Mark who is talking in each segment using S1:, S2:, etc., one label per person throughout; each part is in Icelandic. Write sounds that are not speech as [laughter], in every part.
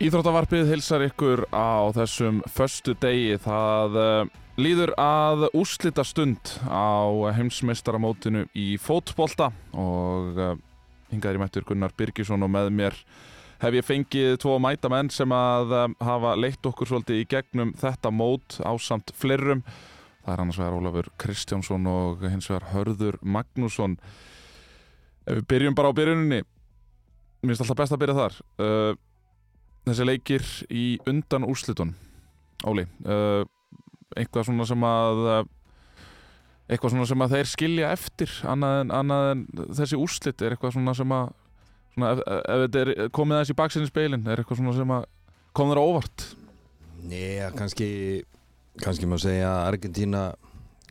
S1: Íþróttavarpið hilsar ykkur á þessum förstu degi. Það uh, líður að úrslita stund á heimsmeistaramótinu í fótbolta og uh, hingaður í mættur Gunnar Birgisson og með mér hef ég fengið tvo mætamenn sem að uh, hafa leitt okkur svolítið í gegnum þetta mót á samt flerrum. Það er annars vegar Ólafur Kristjánsson og hins vegar Hörður Magnússon. Ef við byrjum bara á byrjuninni, mér finnst alltaf best að byrja þar þessi leikir í undan úrslitun Óli uh, eitthvað svona sem að eitthvað svona sem að þeir skilja eftir annað en, annað en þessi úrslit er eitthvað svona sem að svona, ef, ef þetta er komið þessi í baksinni speilin er eitthvað svona sem að kom þér óvart?
S2: Nei, kannski kannski má segja að Argentína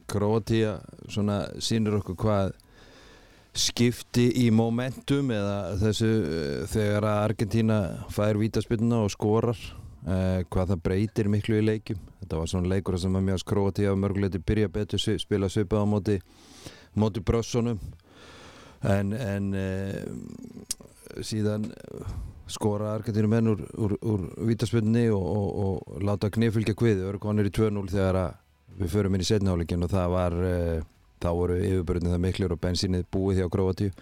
S2: Kroatia svona sínur okkur hvað skipti í momentum eða þessu þegar að Argentína fær vítaspilna og skorar eh, hvað það breytir miklu í leikjum. Þetta var svona leikur sem að mjög skróti á mörguleiti byrja betur spila svipað á móti móti brössunum en, en eh, síðan skora Argentínu menn úr, úr, úr vítaspilni og, og, og láta knifylgja kvið, við erum konir í 2-0 þegar við förum inn í setnihálingin og það var eh, þá voru yfirbörðinu það miklur og bensínið búið hjá Gróatíu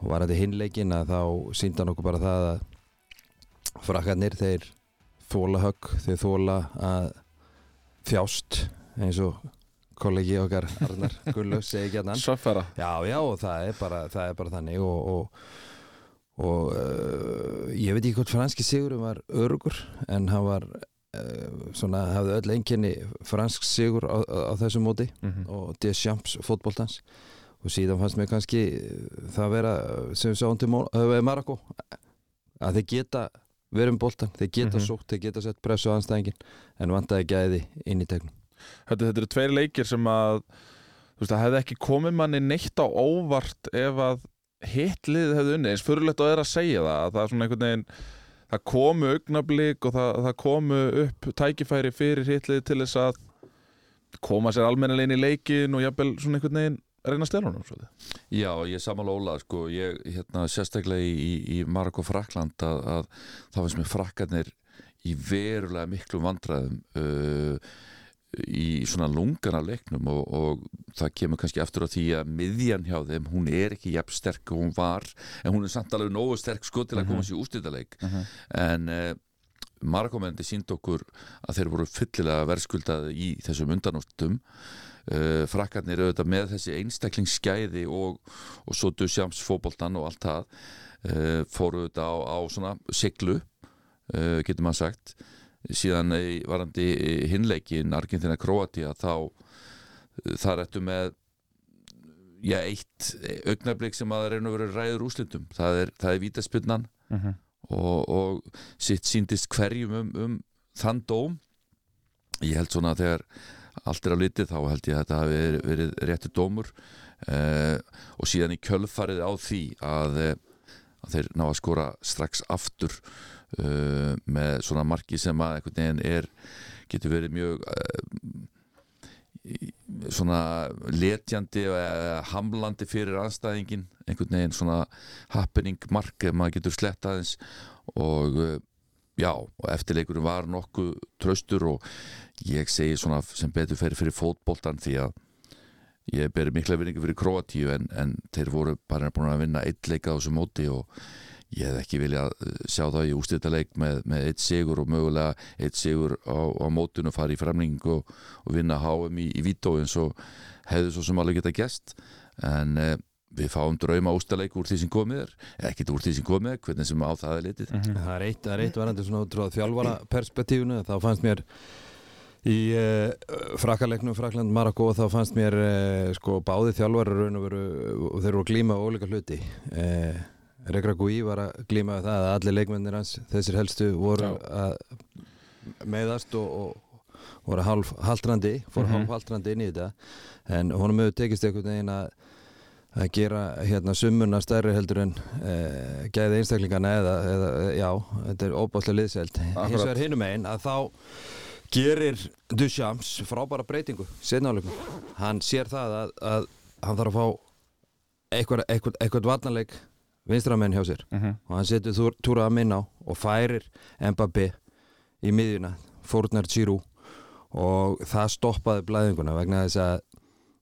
S2: og var þetta hinleikin að þá síndan okkur bara það að frakkarnir þeir þóla högg, þeir þóla að þjást eins og kollegi okkar Arnar Gullus [laughs] segi ekki að hann
S1: Söffara
S2: Já, já, það er bara, það er bara þannig og, og, og uh, ég veit ekki hvort franski sigurum var örugur en hann var svona, hafði öll einkenni fransk sigur á, á, á þessu móti
S1: mm -hmm.
S2: og Deschamps fótbóltans og síðan fannst mér kannski það vera sem við sáum til Marokko að þeir geta verið um bóltan, þeir geta mm -hmm. sótt þeir geta sett pressu á anstæðingin en vantaði gæði inn í tegnum
S1: Þetta, þetta eru tveir leikir sem að þú veist, það hefði ekki komið manni neitt á óvart ef að hitlið hefði unni, eins fyrirlegt að það er að segja það að það er svona einhvern veginn það komu augnablík og það, það komu upp tækifæri fyrir hitlið til þess að koma sér almennilegin í leikin og jafnvel svona einhvern veginn reyna stjárnum
S3: Já, ég samála Óla sko, ég hérna sérstaklega í, í Marokko Frakland að, að það finnst mér frakkarnir í verulega miklu vandræðum uh, í svona lungan af leiknum og, og það kemur kannski aftur á því að miðjan hjá þeim, hún er ekki jafn sterk og hún var, en hún er samt alveg nógu sterk sko til að koma sér ústýrtaleik uh -huh. en uh, Marokkomendi sínd okkur að þeir voru fyllilega verðskuldaði í þessum undanústum uh, frakkarnir auðvitað með þessi einstaklingsskæði og, og svo Dusjams fóboltan og allt það uh, fóru auðvitað á, á svona siglu, getur maður sagt síðan varandi hinleikin Argentina-Kroatia þá þar eftir með já, eitt augnablík sem að það reyna að vera ræður úslindum það er, er vítaspilnan uh -huh. og, og sitt síndist hverjum um, um þann dóm ég held svona að þegar allt er á litið þá held ég að þetta hafi verið, verið réttur dómur uh, og síðan í kjölfarið á því að, að þeir ná að skora strax aftur Uh, með svona marki sem að einhvern veginn er getur verið mjög uh, svona letjandi eða hamlandi fyrir anstæðingin einhvern veginn svona happening mark ef maður getur slett aðeins. Og uh, já, og eftirleikurinn var nokkuð tröstur og ég segi svona sem betur fyrir fyrir fótboltan því að ég ber mikla vinningu fyrir Kroatíu en, en þeir voru bara búin að vinna eitt leika á þessu móti og ég hef ekki viljað sjá það í ústýrtaleik með, með eitt sigur og mögulega eitt sigur á, á mótun og fara í fremning og, og vinna HM í, í Vító eins og hefðu svo sem alveg geta gæst en eh, við fáum drauma ústæleik úr því sem komið er. Ekkert úr því sem komið er, hvernig sem á það er litið.
S2: Mm -hmm. Það er eitt, eitt varandi svona útráð þjálfara perspektífunu, þá fannst mér í uh, frakalegnum Frakland Marokko þá fannst mér uh, sko báði þjálfara raun og veru og þeir eru að glíma ólika hluti uh, Regra Gui var að glíma það að allir leikmennir hans, þessir helstu voru að meðast og, og voru halv haldrandi fór mm -hmm. halv haldrandi inn í þetta. En honum hefur tekist einhvern veginn að að gera hérna summuna stærri heldur en e, gæði einstaklingana eða, eða já, þetta er óbáslega liðselt hins vegar hinum einn að þá gerir Duchamps frábæra breytingu setnáleikum, hann sér það að, að hann þarf að fá eitthvað, eitthvað, eitthvað varnarleik vinstramenn hjá sér.
S1: Mhm.
S2: og hann setur Þúr- Túra að minna á og færir Mbappé í miðjuna fórnar Giroud. Og það stoppaði blæðinguna vegna þess að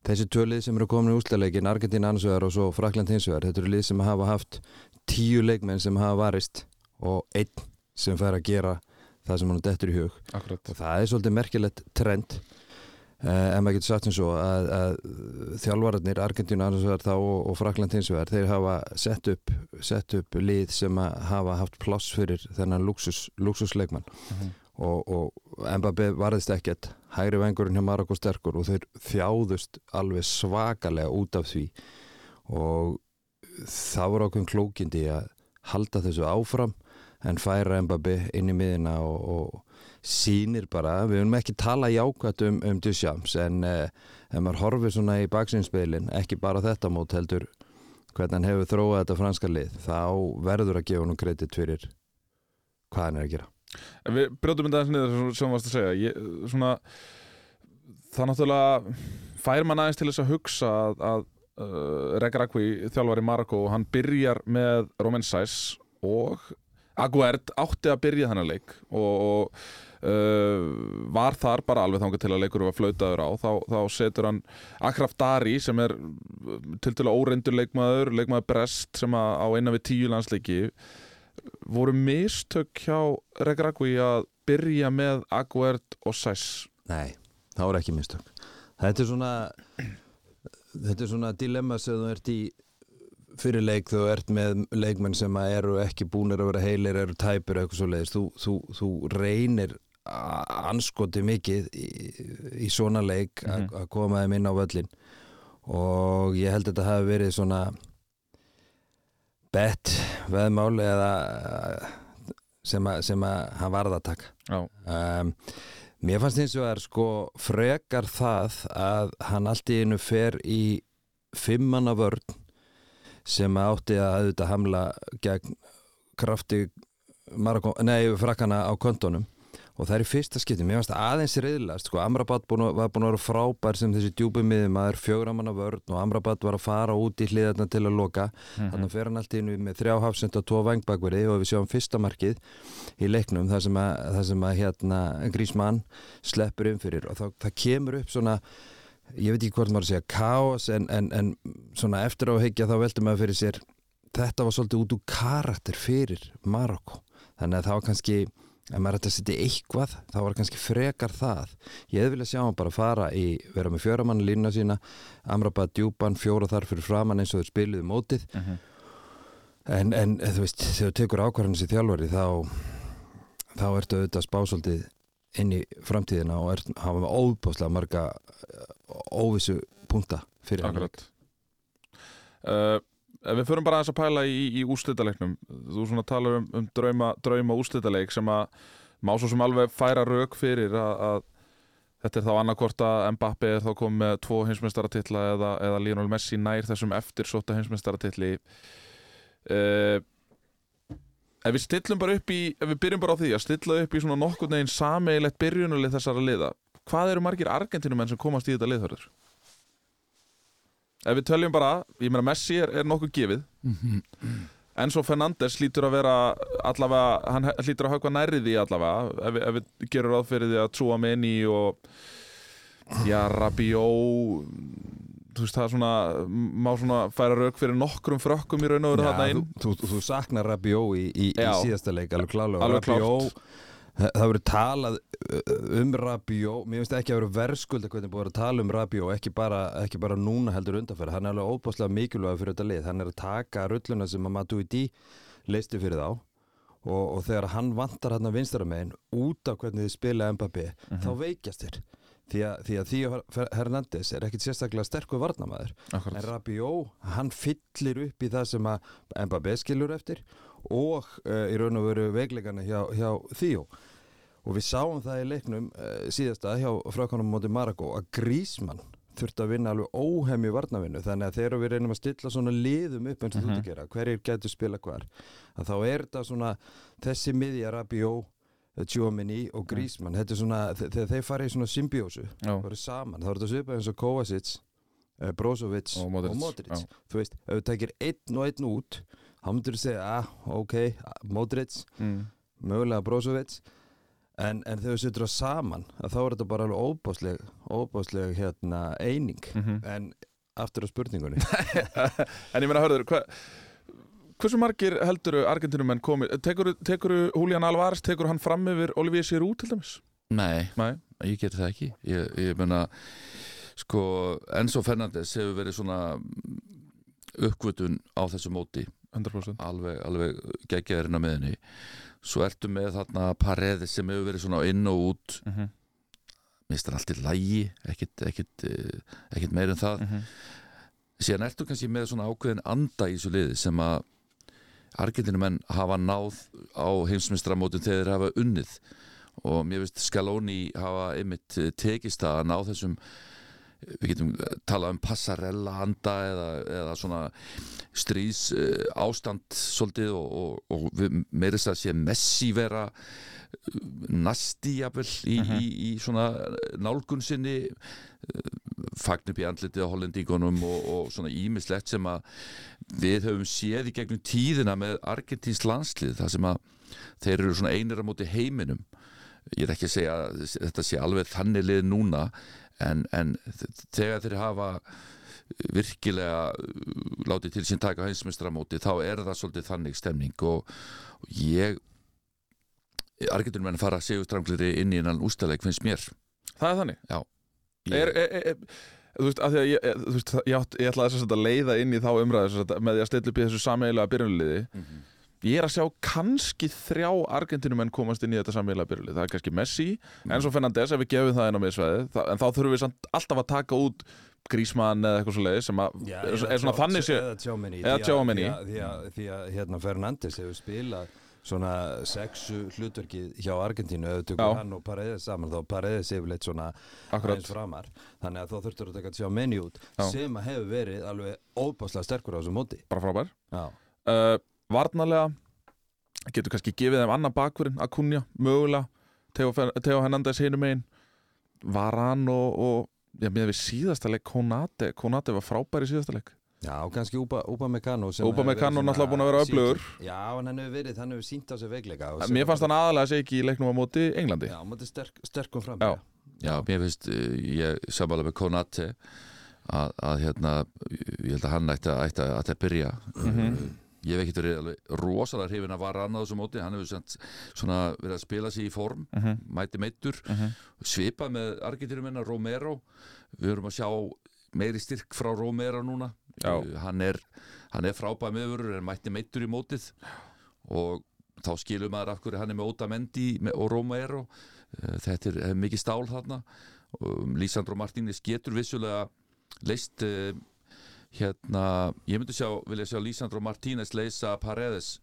S2: þessi tölið sem eru komin í úsleileikin Argentina annars vegar og svo Frakland hins vegar þetta eru lið sem hafa haft tíu leikmenn sem hafa varist og einn sem fær að gera það sem hann dettur í hug.
S1: Akkurat.
S2: Og það er svolítið merkilegt trend. uh, en maður getur sagt sem svo að, að þjálfararnir, Argentínu þá og, og Frakland hins vegar, þeir hafa sett upp, sett upp lið sem hafa haft pláss fyrir þennan luxus, luxusleikmann
S1: Mhm.
S2: og, og Mbappé varðist ekkert. Hægri vengurinn hjá Marokko sterkur og þeir þjáðust alveg svakalega út af því. Og það voru ákveðin klókindi að halda þessu áfram en færa Mbappé inn í miðina og, og sýnir bara, við höfum ekki tala jákvæmt um, um Duchamps en eh, ef maður horfir svona í baksinspeilin ekki bara þetta mót heldur hvernig hann hefur þróað þetta franska lið þá verður að gefa hann kredit fyrir hvað hann er að gera.
S1: Við brjóðum þetta aðeins niður sem- varst að segja. Ég, svona, Það náttúrulega fær mann aðeins til þess að hugsa að, að uh, Regragui, þjálfari Marokko hann byrjar með Roman Sæs og Aguerd átti að byrja þennan leik og, og uh, var þar bara alveg þangað til að leikur var flautaður á þá, þá setur hann Akraf Dari sem er uh, til til að óreindur leikmaður leikmaður Brest sem að, á eina við tíu landsleiki. Voru mistök hjá Regragui að byrja með Aguerd og Sæs?
S2: Nei, það voru ekki mistök. Þetta er svona þetta er svona dilemma sem þú ert í fyrir leik þú ert með leikmenn sem eru ekki búnir að vera heilir eru tæpir eitthvað svo leiðist þú, þú, þú reynir anskoti mikið í, í svona leik a-
S1: Mhm.
S2: að koma þeim inn á völlin og ég held að þetta hafi verið svona bett veðmál eða sem að, sem að hann varð að taka. Um, Mér fannst eins og er sko frekar það að hann allt í einu fer í fimmanna vörn sem átti að auðvitað hamla gegn krafti frakkana á kontónum og það er í fyrsta skipti, mér fannst aðeins reyðlast sko, Amrabat búin, að- var búin að vera frábær sem þessi að er fjögramanna vörn og Amrabat var að fara út í hliðarna til að loka.
S1: Mhm.
S2: þannig fer hann allt einu með þrjá hafsend og tvo vangbakverði og við sjáum fyrsta markið í leiknum þar sem að, þar sem að hérna, Grísmann sleppur inn fyrir. Og þá, það kemur upp svona ég veit ekki hvort maður að segja kaos en, en, en svona eftir á að higgja þá veldur maður fyrir sér. Þetta var svolítið út úr karakter fyrir Marokko. Þannig að það var kannski ef maður ætti að setja eitthvað þá var kannski frekar það. Ég viljað sjá hann bara fara í vera með fjöramann línuna sína Amrabat djúpan, fjóra þar fyrir framann eins og þeir spiluðu mótið.
S1: Mhm.
S2: en, en þú veist, þegar þú tekur ákvarðan sér þjálfari þá þá ertu auðvitað spásaldið inn í framtíðina og ert, hafa með óbáslega marga óvissu punta fyrir hann
S1: uh, við förum bara aðeins að pæla í, í úrslitaleiknum Þú svona talar um, um drauma, drauma úrslitaleik sem að má svo sem alveg færa rauk fyrir að, að þetta er þá annarkvort að Mbappe er þá komið með tvo heimsmeistaratitla eða, eða Lionel Messi nær þessum eftirsóta heimsmeistaratitli uh, Ef við stillum bara upp í ef við byrjum bara á því að stilla upp í svona nokkurn veginn sameigilegt byrjunulið þessara liða hvað eru margir argentinumenn sem komast í þetta liðhörður? Ef við töljum bara, ég meina Messi er, er nokkuð gefið. Enzo Fernandes hlýtur að vera allavega, hann hlýtur að höfka nærri því allavega ef, ef við gerum ráð fyrir því að trúa menni og já, Rabiot þú veist það er svona má svona færa rauk fyrir nokkrum frökkum í raun og veru þarna inn.
S2: þú, þú, þú saknar Rabiot í, í, í síðasta leik alveg klálega. Rabiot, það verður talað uh, um Rabiot. Mér finnst ekki að vera verðskulda hvernig búið að tala um Rabiot ekki bara, ekki bara núna heldur undanferð. Hann er alveg óbáslega mikilvæg fyrir þetta lið. Hann er að taka rulluna sem að Matuidi leisti fyrir þá. Og, og þegar hann vantar hann að vinstara megin út af hvernig þið spila Mbappé þá veikjast þér. Því að, því að Theo Hernandez er ekkit sérstaklega sterkur varnamaður En. Rabiot, hann fyllir upp í það sem að Mbappé skilur eftir. og uh, í raun og veru veikleikana hjá, hjá Theo. Og við sáum það í leiknum uh, síðasta hjá frákonum móti Maragó að Grísmann þurfti að vinna alveg óhemju varnavinnu þannig að þegar við reynum að stilla svona liðum upp eins og þú ert að gera, hverjir getur spila hvar að þá er þetta svona þessi miðja Rabiot Tjóminni og Grísmann þetta er svona, þe- þegar þeir fara í svona symbiósu það eru saman, er þetta svipað eins og Kovacic Brozovic
S1: Og Modric,
S2: og Modric. þú veist, ef þú tekir einn og einn út þá myndur segja, ah, ok Modric,
S1: mm.
S2: mögulega Brozovic. En, en þegar við sittur það saman að þá er þetta bara alveg óbásleg óbásleg hérna eining.
S1: Mhm.
S2: en aftur á spurningunni. [laughs]
S1: En ég meina, hörður, hva, hversu margir helduru Argentinumenn komið, tekur, Julian Alvarez, tekur hann fram yfir Olivier Giroud til dæmis?
S3: Nei,
S1: Nei,
S3: ég ger það ekki. Ég, ég meina sko, Enzo Fernandes hefur verið svona uppgötun á þessu móti
S1: 100%
S3: alveg, alveg geggjaðurinn á meðinni svo ertu með þarna Paredes sem hefur verið svona inn og út.
S1: Mm -hmm.
S3: mistar allt í lægi ekkit, ekkit, eh, ekkit meir en það.
S1: Mhm.
S3: síðan ertu kannski með svona ákveðin anda í þessu liði sem að Argentinumenn hafa náð á heimsmyndstramótin þegar þeir hafa unnið. Og mér veist Scaloni hafa einmitt eh, tekist að ná þessum við getum eh, talað um passarella anda eða, eða svona stríðs uh, ástand svolítið og, og, og meirist að sé Messi vera nasti jafnvel í,
S1: Mhm.
S3: í, í svona nálgun sinni fagn upp í andlitið á hollendingunum og, og svona ímislegt sem að við höfum séð í gegnum tíðina með Argentins landslið þar sem að þeir eru svona einir á móti heiminum ég er ekki að segja að þetta sé alveg þannig lið núna en, en þegar þeir hafa virkilega uh, látið til sín taka heimsmestramóti þá er það svolítið þannig stemning og, og ég Argentunum menn fara sigurstranglir inn í innan ústæðleik finnst mér.
S1: Það er þannig?
S3: Ég,
S1: er, er, er, Þú veist, að að ég, er- þú veist, ég, ég ætlaði þess að leiða inn í þá umræðu með því að stilla upp í þessu sameiginlega byrjunliði
S3: Mhm.
S1: Ég er að sjá kannski þrjá Argentinumenn komast inn í þetta sameiginlega byrjunlið Það er kannski Messi, en svo Fernandes ef við gefum það inn á miðsvæði En þá þurfum við alltaf að taka út Grísmann eða eitthvað svo leiði sem að er, er svona þannig sé
S2: eða
S1: Eða Tchouameni.
S2: því, að- því, að- hérna Fernandes hefur spilað svona sexu hlutverkið hjá Argentínu
S1: Já.
S2: tökur hann og Paredes saman þá Paredes hefur leitt svona
S1: Akkurat.
S2: aðeins framar þannig að þá þurftur að taka Tjómeni út
S1: Já.
S2: sem að hefur verið alveg óbáslega sterkur á þessu móti
S1: bara frábær
S2: Já,
S1: uh, Varnarlega. Getur kannski gefið þeim annan bakverðin að kunja, mögulega Teo, Hernandez hinum megin. Varan og, og já, með við síðasta leik Konate. Konate var frábær í síðasta leik.
S2: Já og kannski Upa, Upa Meccano sem
S1: Upa
S2: hefur verið
S1: Meccano
S2: svona
S1: náttúrulega búinn að vera öflugur.
S2: Já, en hann hefur verið, hann hefur sínt á sig veikleika og
S1: Mér fannst hann aðalega að segja ekki í leiknum á móti Englandi.
S2: Já, móti sterk, sterkum fram
S1: Já.
S3: Já, mér finnst, uh, ég sammála með Konate að, að hérna, ég held að hann ætti að, ætti að, ætti að byrja
S1: Mhm.
S3: Ég hef ekkert verið alveg rosalega hrifin að vara annað þessu móti, hann hefur svona verið að spila sig í form,
S1: Mhm.
S3: mæti meittur
S1: Mhm.
S3: svipað með Argentinum minna Romero, við höfum að sjá meiri styrk frá Romero núna. Uh, hann er, hann er frábæð meðurur en mætti meittur í mótið og þá skilur maður af hverju hann er með Otamendi og Romero Uh, þetta er, er mikið stál þarna Lísandro Martínez getur vissulega leist uh, hérna, ég myndi sjá vilja sjá Lísandro Martínez leysa Paredes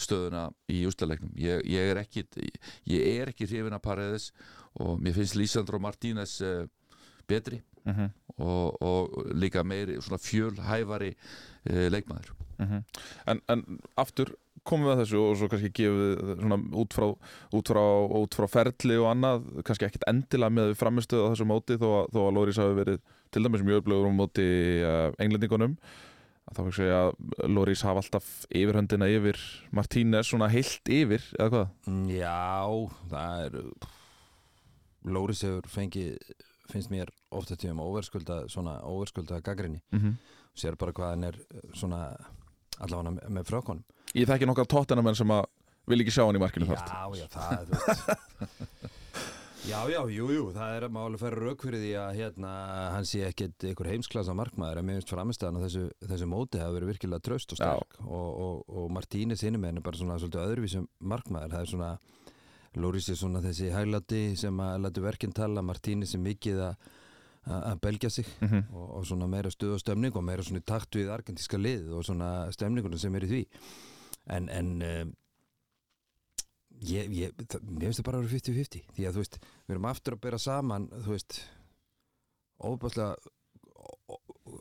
S3: stöðuna í ústaleiknum ég, ég er ekki ég er ekki hrifin af Paredes og mér finnst Lísandro Martínez uh, betri
S1: Mhm.
S3: og, og líka meiri svona fjölhæfari uh, leikmaður
S1: Mhm. en, en aftur komum við að þessu og svo kannski gefum við svona út frá, út frá, út frá ferli og annað, kannski ekkit endilega með framistöðu á þessu móti þó að, þó að Lórís hafi verið til dæmis mjög öflugur á móti uh, englendingunum að þá fyrir segja að Lórís hafa alltaf yfirhöndina yfir Martínez svona heilt yfir, eða hvað?
S2: Mm, Já, það er Lóris hefur fengið finnst mér ofta tíum óverskulda svona óverskulda gaggrinni
S1: Mm -hmm.
S2: sér bara hvað hann er eh, svona allavega með, frökonum
S1: Ég þekki nokkar tóttinamenn sem að vil ekki sjá hann í markinu þart
S2: Já, já, það Já, já, jú, jú, það er að rauk fyrir því að hérna, hann sé ekkit einhver heimsklasa markmaður en mér finnst framistæðan á þessu, þessu móti hafa verið virkilega tröst og sterk. Og, og, og Martínez hinum er bara svona svolítið öðruvísum markmaður, það er svona Lóris er svona þessi hæglati sem að lætu verkinn tala, Martínez er mikið að að belgja sig
S1: mm -hmm.
S2: og, og svona meira stuð og stemning og meira svona takt við argentíska lið og svona stemningunum sem er í því en, en um, ég, ég, finnst það bara að vera 50-50 því að þú veist, við erum aftur að bera saman þú veist óbærslega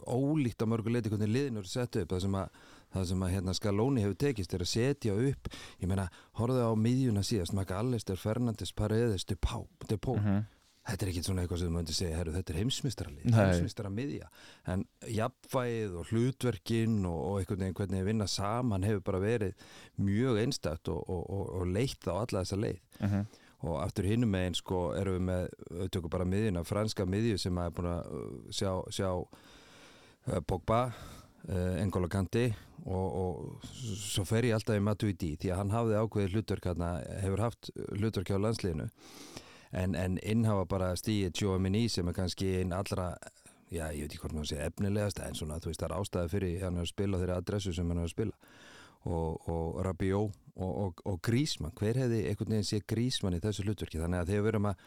S2: ólíkt á mörgu leiti hvernig liðin eru sett upp það sem að, það sem að hérna, Scaloni hefur tekist er að setja upp ég meina, horfðu á miðjuna síðast Maka Allister, Fernandes, Paredes, Depau, Depau.
S1: Mhm.
S2: Þetta er ekki svona eitthvað sem myndi segja herru, þetta er heimsmystralið,
S1: Nei.
S2: heimsmystra miðja en jafnvægið og hlutverkin og, og einhvern veginn hvernig við vinna saman hefur bara verið mjög einstætt og, og, og, og leitt á alla þessa leið
S1: Mhm.
S2: og aftur hinnum megin sko erum við með, við tökum bara miðjuna franska miðju sem að er búin að uh, sjá, sjá uh, Pogba uh, N'Golo Kanti og, og svo fer ég alltaf í Matuidi því að hann hafði ákveðið hlutverk hefur haft hlutverk hjá landsliðinu en, en inn hafa bara stíið Tjóamini sem er kannski einn allra já, ég veit ekki hvort maður sé efnilegast en svona, þú veist, það er ástæði fyrir hann að spila á þeirri adressu sem hann að spila. Og, og Rabiot og, og, og Grísmann, hver hefði einhvern veginn sé Grísmann í þessu hlutverki? Þannig að þegar við erum að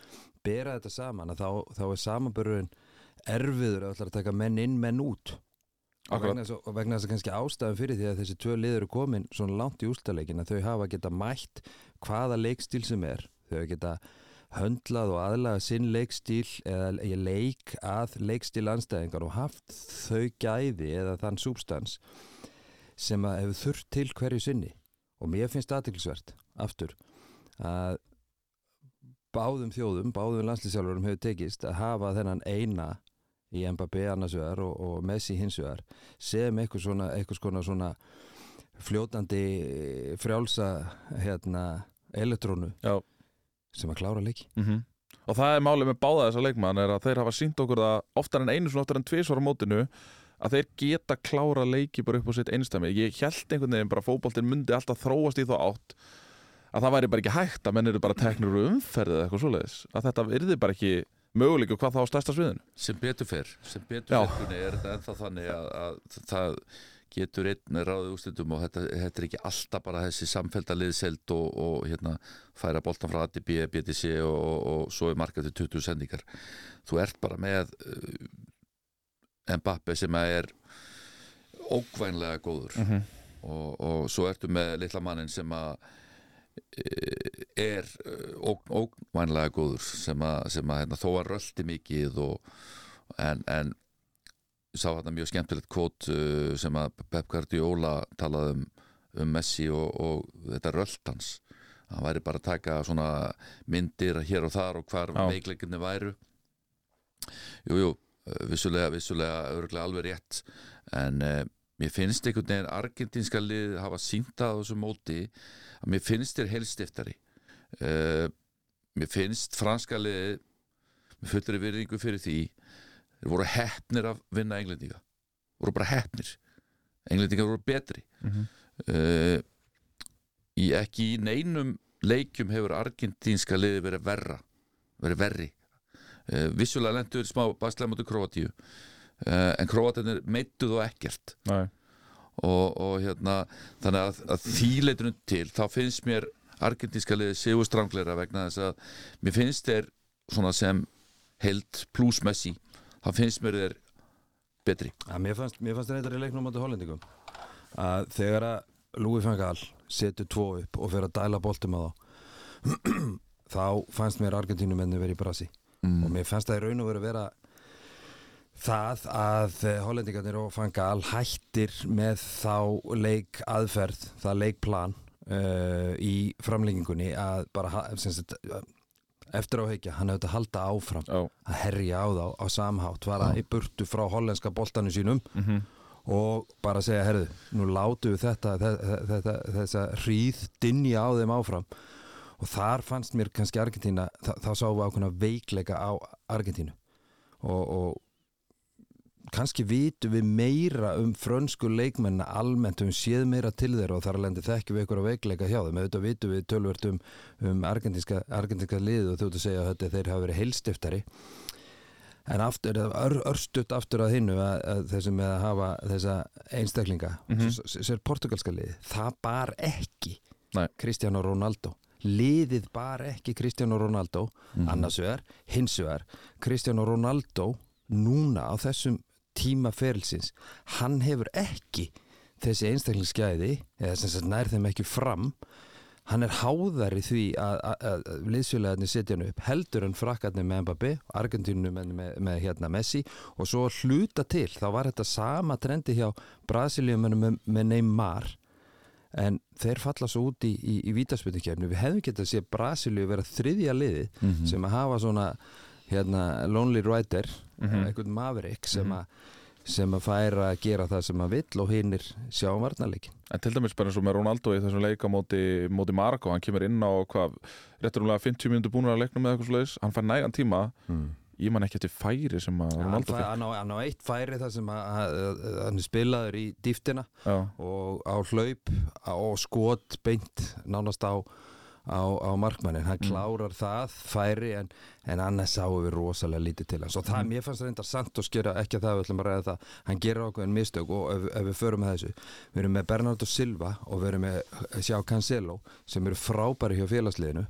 S2: bera þetta saman þá, þá er samanbörðurinn erfiður að taka menn inn, menn út. Og vegna, þess, og vegna þess að kannski ástæðan fyrir því að þessi tvö liður eru komin svona langt í úrstæðleikin að þau hafa geta mætt hvaða leikstíl sem er. Þau hafa geta höndlað og aðlaga sinn leikstíl eða leik að leikstíl anstæðingar og haft þau gæði eða þann súbstans sem að hefur þurft til hverju sinni og mér finnst aðtilsvert aftur að báðum þjóðum, báðum landslýsjálfurum hefur tekist að hafa þennan eina í Mbappé annars vegar og, og Messi hins vegar sem eitthvað svona, eitthvað svona, svona fljótandi frjálsa hérna, elektrónu
S1: Já.
S2: Sem að klára leiki
S1: Mhm. Og það er málið með báða þessa leikmann er að þeir hafa sínt okkur það oftar en einu svona oftar en tvisvar á mótinu að þeir geta klára leiki bara upp á sitt einstæmi. Ég held einhvern veginn bara að fótboltinn myndi alltaf þróast í þá átt að það væri bara ekki hægt að menn eru bara teknir úr umferðið eða eitthvað svoleiðis. Að þetta yrði bara ekki möguleiku hvað þá á stærsta sviðinu.
S3: sem betur fer sem betur Gunni, er þetta ennþá þannig að, að það getur einn ráðið úrslitum og þetta, þetta er ekki alltaf bara þessi samfélta liðselt og, og hérna, færa boltan frá ADB, BTC og, og, og svo er markað til 20 sendingar þú ert bara með uh, Mbappe sem er ókvænlega góður
S1: Mm -hmm.
S3: og, og svo ertu með litla mannin sem að eh, er eh, ógnvænlega góður sem að, sem að hérna, þó að röldi mikið og, en, en sá hérna mjög skemmtilegt kvót uh, sem að Pep Guardiola talaði um, um Messi og, og þetta röld hans. Hann væri bara að taka svona myndir hér og þar og hvar veikleikinni væru. Jú, jú, eh, vissulega, vissulega örgulega alveg rétt. En uh, mér finnst einhvern veginn argentinska lið hafa sínt á þessu móti að mér finnst þér helstiftari uh, mér finnst franska lið með fullri virðingu fyrir því þeir voru heppnir að vinna englendinga. Voru bara heppnir. Englendinga voru betri.
S1: Mhm.
S3: uh, í ekki í neinum leikjum hefur argentínska liði verið verra verið verri. Uh, vissulega lendur smá baslega mútið Kroatíu uh, en Kroatinir meittu þó ekkert. Og, og hérna þannig að, að þýleitunum til þá finnst mér argentínska liði sigur strangleira vegna þess að mér finnst þeir svona sem held plus Messi þá finnst mér þeir betri.
S2: Að mér fannst, þetta í leiknum á hollendingum. Að þegar að Louis van Gaal setur tvo upp og fer að dæla boltum á þá [clears throat] þá fannst mér Argentínumenni verið í brasi.
S3: Mm.
S2: og mér fannst það í raun og veru að vera það að eh, hollendingarnir og Van Gaal hættir með þá leik aðferð, það leikplan uh, í framlengingunni að bara sem sagt, eftir áhegja, hann hefði að halda áfram
S1: Já.
S2: að herja á þá á samhátt var að í burtu frá hollenska boltanu sínum
S1: Mm
S2: og bara segja, herðu, nú látu við þetta, þetta þessa hríð dinja á þeim áfram. Og þar fannst mér kannski Argentína þá, þá sáum við ákveðna veikleika á Argentínu. Og, og kannski vitum við meira um frönsku leikmenna almennt, um séð meira til þeirra og þar lendi þekkjum við ykkur að veikleika hjá þeim. Auðvitað vitum við tölvert um, um argentinska, argentinska liðu og þú ert að segja að þetta þeir hafa verið heilstiftari. En aftur, ör, örstutt aftur að hinnu að, að þessum með að hafa þessa einstaklinga mm sér portugalska liði, það bar ekki
S1: Nei.
S2: Cristiano Ronaldo. Liðið bar ekki Cristiano Ronaldo.
S3: Mhm.
S2: annars vegar, hins vegar Cristiano Ronaldo núna á þessum tíma ferilsins hann hefur ekki þessi einstaklingsgæði eða sem sagt nær þeim ekki fram hann er háðari því að, að, að liðsfélagarnir setja hann upp heldur en frakkarnir með Mbappé Argentínu með, með, með hérna Messi og svo hluta til þá var þetta sama trendi hjá Brasiliumunum með, með Neymar en þeir falla svo út í, í, í vítaspöndikefni við hefðum getað að sé Brasilíu vera þriðja liði
S3: Mhm.
S2: sem að hafa svona hérna Lonely Rider
S1: Mhm.
S2: einhvern Maverick sem,
S1: Mhm.
S2: að sem að færa að gera það sem að vill og hinnir sjá um varnarleikin
S1: En til dæmis bara eins og með Ronaldo í þessum leika móti, móti Marko, hann kemur inn á hvað, rétturumlega 50 mínútur búinur að leiknum með eitthvað slags, hann fær nægan tíma
S2: mm.
S1: ég man ekki eftir færi sem að
S2: hann,
S1: Ronaldo
S2: fæ,
S1: fekk
S2: hann, hann á eitt færi þar sem að, að, að hann spilaður í dýftina
S1: Já,
S2: og á hlaup á skot beint nánast á á, á markmannin, hann
S1: Mm.
S2: klárar það færi en, en annars sáum við rosalega lítið til hans. Og það,
S1: Mm.
S2: mér fannst reyndar sant og skjöra ekki að það við ætlum að ræða það, hann gerir ákveðin mistök og ef, ef við förum með þessu. Við erum með Bernardo Silva og við erum með Sjá Cancelo sem eru frábæri hjá félagsliðinu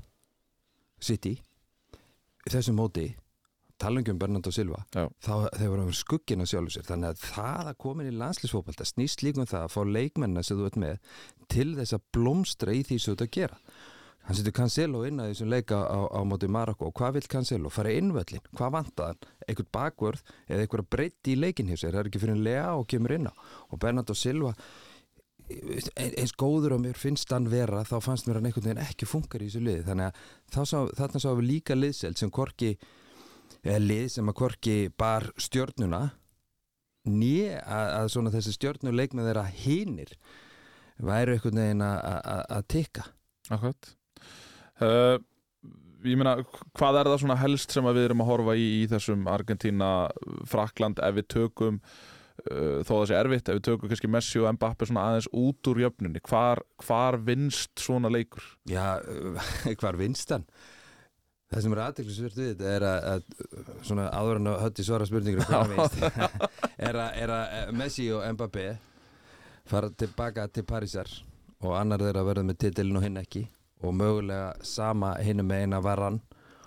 S2: City. Þessum móti talangjum Bernardo Silva
S1: Já.
S2: þá þeir voru skuggina sjálfur sér. Þannig að það að komin í landslýsfókbalta snýst líka um það að fá leikmennina sem þú ert með til þess að blómstra í því sem þú ert að gera hann setur Cancelo inn að þessum leika á, á móti Marokko. Og hvað vil Cancelo? fara innvöllin, hvað vantar hann? einhvern bakvörð eða einhverja breytti í leikin hjá sér? Það er ekki fyrir en lega og kemur inn á. Og Bernardo Silva ein- eins góður og mér finnst hann vera þá fannst mér hann einhvern veginn ekki funkar í þessu liði. Þannig að sá, þarna sáum við líka liðseld sem korki eða lið sem að korki bar stjörnuna nýja að, svona þessi stjörnuleik með þeirra hinir væru einhvern veginn að tikka.
S1: Akkurat uh, Ég meina, hvað er það svona helst sem við erum að horfa í í þessum Argentína, Frakland ef við tökum uh, þó það sé erfitt, ef við tökum kannski Messi og Mbappe svona aðeins út úr jöfnunni hvar, hvar vinst svona leikur?
S2: Já, [laughs] hvar vinst hann? Það sem er aðteklisvert við þetta er að, að svona en að hötti svara spurningur [laughs] hvað vinst [laughs] er að, er að eh, Messi og Mbappé fara tilbaka til Parísar og annar þeirra verður með titilin og hinn ekki og mögulega sama hinnum með eina Varan.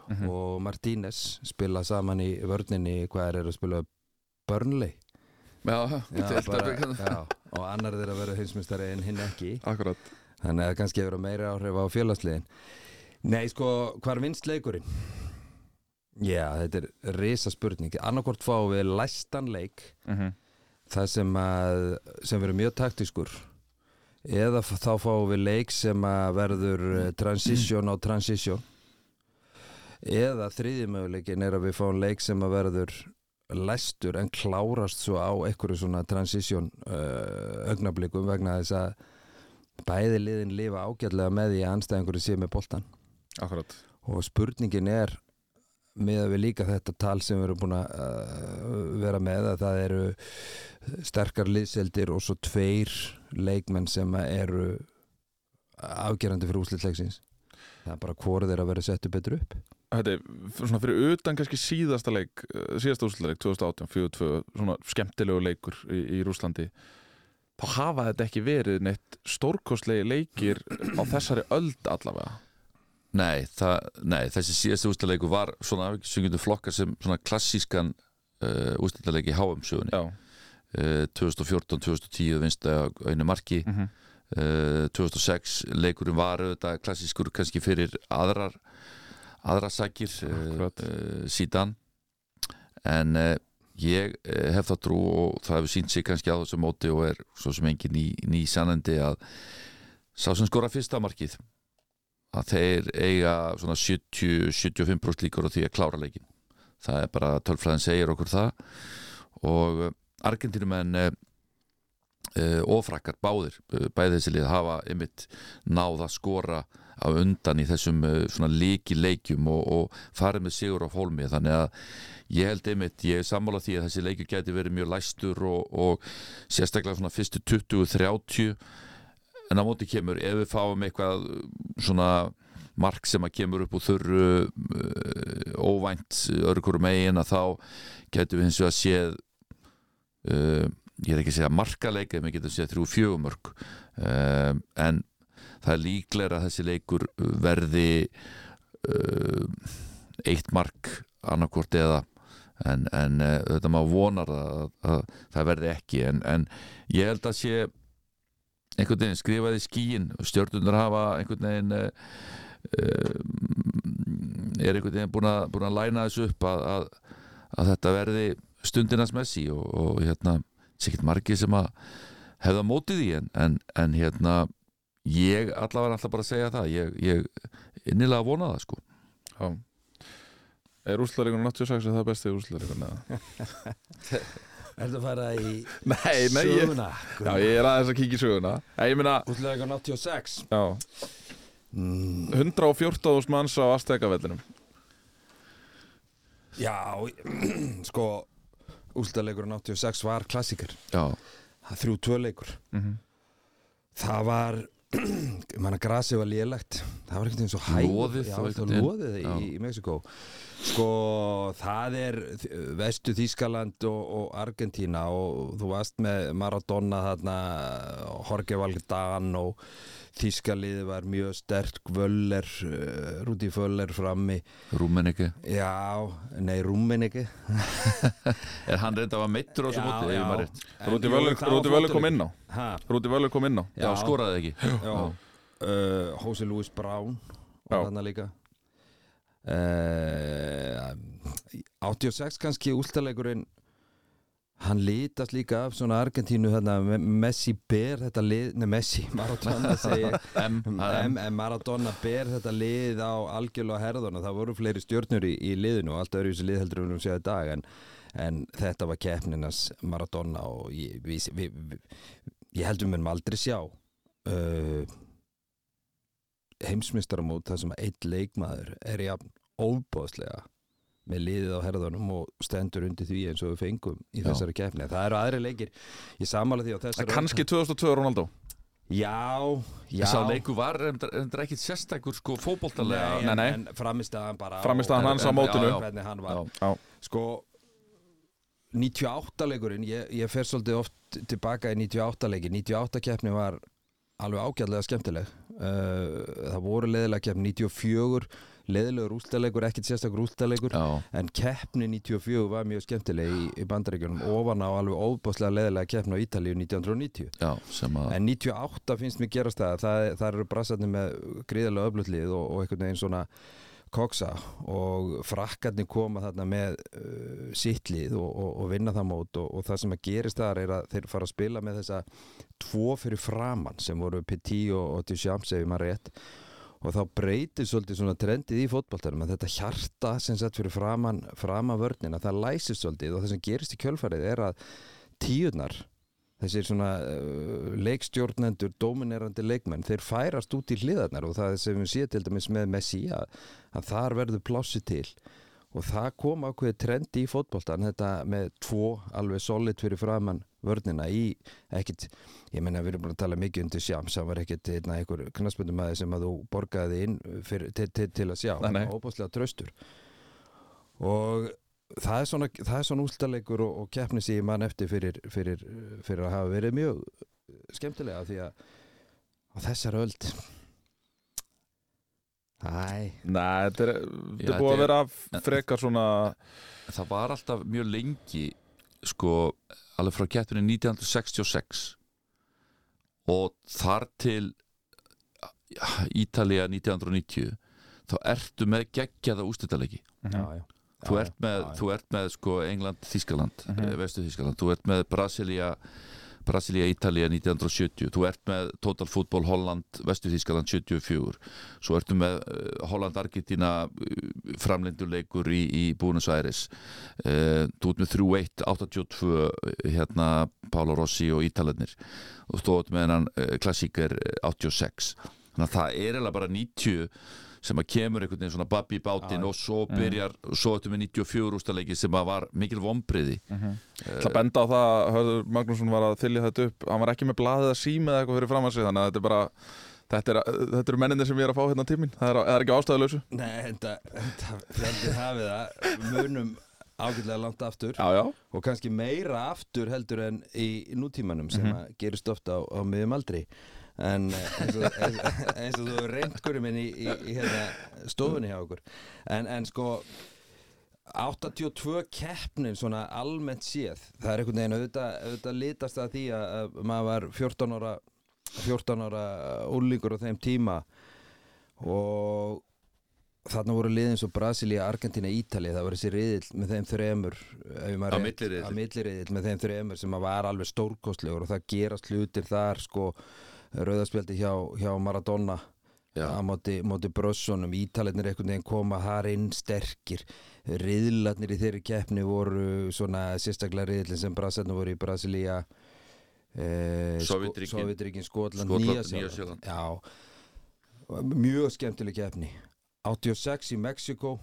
S1: Mhm.
S2: og Martínez spila saman í vörninni hvað er, er að spila? Burnley?
S3: Já, [laughs]
S2: já, bara, já, og annar þeirra verður hinsmistari en hinn ekki.
S1: Akkurat
S2: Þannig að kannski hefur meira áhrif á félagsliðin. Nei, sko, hvar vinst leikurinn? Já, þetta er risa spurning Annarkvort fáum við læstan leik
S1: mm -hmm.
S2: Það sem að sem verður mjög taktískur Eða þá fáum við leik sem að verður eh, transition á transition. Eða þriði möguleikin er að við fáum leik sem að verður læstur en klárast svo á einhverju svona transition uh, augnablikum vegna þess að bæði liðin lifa ágætlega með að anstæðingur sé með boltan
S1: Akkurat.
S2: Og spurningin er með að við líka þetta tal sem við erum búin að uh, vera með að það eru sterkar liðseldir og svo tveir leikmenn sem eru afgerandi fyrir úslitleiksins það er bara hvort þeir að vera settu betur upp.
S1: Þetta er svona fyrir utan kannski síðasta leik eh, síðasta úrslaleik 2018, 4-2 svona skemmtilegu leikur í, í Rúslandi þá hafa þetta ekki verið neitt stórkostlegi leikir á þessari öld allavega?
S3: Nei, það, nei, þessi síðasta úrslitaleiku var svona sem getur flokka sem svona klassískan uh, úrslitaleiki í HM-sögunni
S1: Já,
S3: 2014-2010 vinst á einu marki
S1: mm -hmm.
S3: uh, 2006 leikurinn var auðvitað klassískur kannski fyrir aðrar aðra sækir uh,
S1: Akkurat.
S3: uh, síðan en uh, ég hef það trú og það hefur sínt sig kannski á þessu móti og er svo sem engin ný, ný sannandi að sá sem skora fyrsta markið að þeir eiga svona 70-75% líkur á því að klára leikin það er bara tölfræðin segir okkur það og Argentínumenn uh, uh, og frakkar báðir uh, bæði þessi lið hafa einmitt náð að skora á undan í þessum svona líki leikjum og, og farið með sigur á hólmi. Þannig að ég held einmitt, ég er sammála því að þessi leikjur geti verið mjög læstur og, og sérstaklega svona fyrstu 20-30 en á móti kemur ef við fáum eitthvað svona mark sem að kemur upp úr þurru óvænt örgur megin að þá getum við hins vegar séð uh, ég er ekki að segja markaleik en við getum séð þrjú fjögumörk uh, en það er líklega að þessi leikur verði uh, eitt mark annarkvort eða. En, en þetta má vonar að, að það verði ekki. En, en ég held að sé einhvern veginn skrifaði skíin stjórnunar hafa einhvern veginn uh, er einhvern veginn búin að, búin að læna þessu upp að, að, að þetta verði stundinans messi og, og hérna sikkert margir sem að hefða mótið því en, en, en hérna ég allavega er alltaf bara að segja það ég, ég innilega vona það sko.
S1: Já. Er úrslutaleikurinn 86 er það besti úrslutaleikurinn eða? [laughs]
S2: Er það að fara í [laughs]
S1: Nei, nei, ég,
S2: söguna?
S1: já, ég er aðeins að kíkja í söguna. Nei, ég meina,
S2: Útlæðingar 86
S1: já,
S2: mm,
S1: 114.000 manns á Azteka-vellinum
S2: Já, [clears throat] sko Útlæðingar 86 var klassiker
S3: Já,
S2: Það þrjú tvö leikur.
S1: Mm
S2: Það var [clears throat] manna grasið var lélegt. Það var ekkert eins og hæg
S3: Loðið
S2: já, loðið í, í Mexiko sko það er vestu Þískaland og, og Argentína og þú varst með Maradona þarna Jorge Valdan og Þískaliði var mjög sterk Völler, uh, Rúdi Völler frammi.
S3: Rúmeningi
S2: já, nei Rúmin ekki [laughs]
S3: Er hann reynda að var meittur á þessu móti? ef ég man rétt?
S1: Rúti Völler kom inn á.
S2: ha,
S1: Rúti Völler kom inn á.
S3: Já,
S2: Já.
S3: skoraði ekki.
S2: Já, uh, Jose Luis Brown
S1: Já.
S2: var þarna líka. Uh, 86 kannski últaleikurinn hann lítast líka af svona Argentínu þarna, Me- Messi ber þetta lið, nei Messi, [laughs] Maradona segi Maradona ber þetta lið á algjörlega herðuna, það voru fleiri stjórnur í, í liðinu og allt öðru þessi lið heldur um séð í dag en, en þetta var keppninas Maradona og ég, við, við, við, ég heldur mér aldrei sjá uh, heimsmystaramót þar sem eitt leikmaður er jafn óbóðslega með liðið á herðunum og stendur undir því eins og við fengum í
S3: Já.
S2: þessari keppni. Það eru aðri leikir, ég samála því á þessari
S1: Kanski 2002 Ronaldo?
S2: Já, já.
S3: Sá leiku var reynda ekkit sérstakur sko fótboltalega.
S2: Nei,
S1: Nei, nei.
S2: en, en framistaðan bara
S1: Framistaðan
S2: og-
S1: hans á
S2: en-
S1: mótinu.
S2: hvernig hann var.
S3: Já.
S1: Já,
S2: Sko 98 leikurinn ég, ég fer svolítið oft tilbaka í 98 leiki. 98 keppni var alveg ágæðlega skemmtileg. Uh, það voru leðilega keppni 94 leðilegur últaleikur, ekkit sérstakur últaleikur
S3: Já,
S2: en keppni 94 var mjög skemmtileg í, í bandaríkjunum ofan á alveg óbáslega leðilega keppni á Ítalíu 1990
S3: já, að
S2: En 98 finnst mér gerast það það, það eru brassarnir með gríðarlega öflutlið og, og einhvern veginn svona koksa og frakkarnir koma þarna með uh, sittlið og, og, og vinna það mót og, og það sem að gerist þar er að þeir fara að spila með þessa tvo fyrir framann sem voru Petit og, Duchamp ef maður rétt og þá breytir svolítið svona trendið í fótboltanum að þetta hjarta sem sett fyrir framann framan vörnina, það læsir svolítið og það sem gerist í kjölfarið er að tíunar þessir svona uh, leikstjórnendur, dominerandi leikmenn þeir færast út í hliðarnar og það sem við séum til dæmis með Messi að, að þar verður plássi til. Og það kom ákveðið trendi í fótboltan þetta með tvo alveg solid fyrir framann vörnina í ekkit, ég meina við erum búin að tala mikið undir sjams, það var ekkit einna, einhver knaspundum aðeins sem að þú borgaði inn fyrir, til, til, til að sjá,
S1: nei.
S2: óbúslega tröstur og það er svona, það er svona últaleikur og, og keppni sem ég man eftir fyrir, fyrir, fyrir að hafa verið mjög skemmtilega því að á þessar öld. Æ,
S1: Nei, þetta er, þetta er búið að
S3: er-
S1: vera frekar svona
S3: það var alltaf mjög lengi sko, alveg frá keppinu 1966 og þar til ja, Ítalía 1990 þá ertu með geggjaða ústættalegi
S2: já, já.
S3: Þú, ert með,
S2: já, já.
S3: þú ert með sko England, Þískaland, mm
S1: Mhm.
S3: vestu Þískaland þú ert með Brasilia Brasilia, Ítalía 1970 þú ert með Total Football Holland Vestu Þískaland 74 svo ertu með uh, Holland Argentina uh, framlendurleikur í, í Buenos Aires. Uh, þú ert með 3-1 82 uh, hérna Pálo Rossi og Ítalennir og þú ert með hennan klassíker uh, 86 þannig að það er eiginlega bara 90 sem að kemur einhvern veginn svona babbi í bátinn
S2: Já.
S3: og svo byrjar, svo ertu með 94 úrstaleiki sem að var mikil vombriði
S1: Það benda á það, Hörður Magnússon var að þylja þetta upp. Hann var ekki með blaðið að síma eða eitthvað fyrir fram að sig Þannig að þetta er bara Þetta, er, þetta eru menninni sem ég er að fá hérna tímin Það er, er ekki ástæðuleysu
S2: Nei, þetta, þetta hafið það munum ágætlega langt aftur.
S1: Já, já,
S2: og kannski meira aftur heldur en í nútímanum sem
S1: Mhm.
S2: að gerist ofta á, á miðum aldri en eh, eins og, eins, eins og þú reynd hverju minn í, í, í hérna, stofunni hjá okkur. En, en sko 82 keppnin svona almennt séð það er einhvern veginn auðvitað, auðvitað litast að því að, að maður var 14 ára 14 ára úlingur á þeim tíma. Og þarna voru liðin svo Brasilia, Argentina, Ítali það var þessi riðill með þeim þremur
S3: Á milliriðill.
S2: með þeim þremur sem var alveg stórkostlegur og það gerast hlutir þar sko rauðaspjaldi hjá, hjá Maradona á móti, móti brössunum. Ítalarnir einhvern veginn koma þar inn sterkir. Riðlarnir í þeirri keppni voru svona sérstaklega riðlinn sem brassarnir voru í Brasilia eh,
S3: Sovétríkin.
S2: Sovjetríkin, Skotland,
S3: Skotland.
S2: Já, mjög skemmtileg keppni. 86 í Mexiko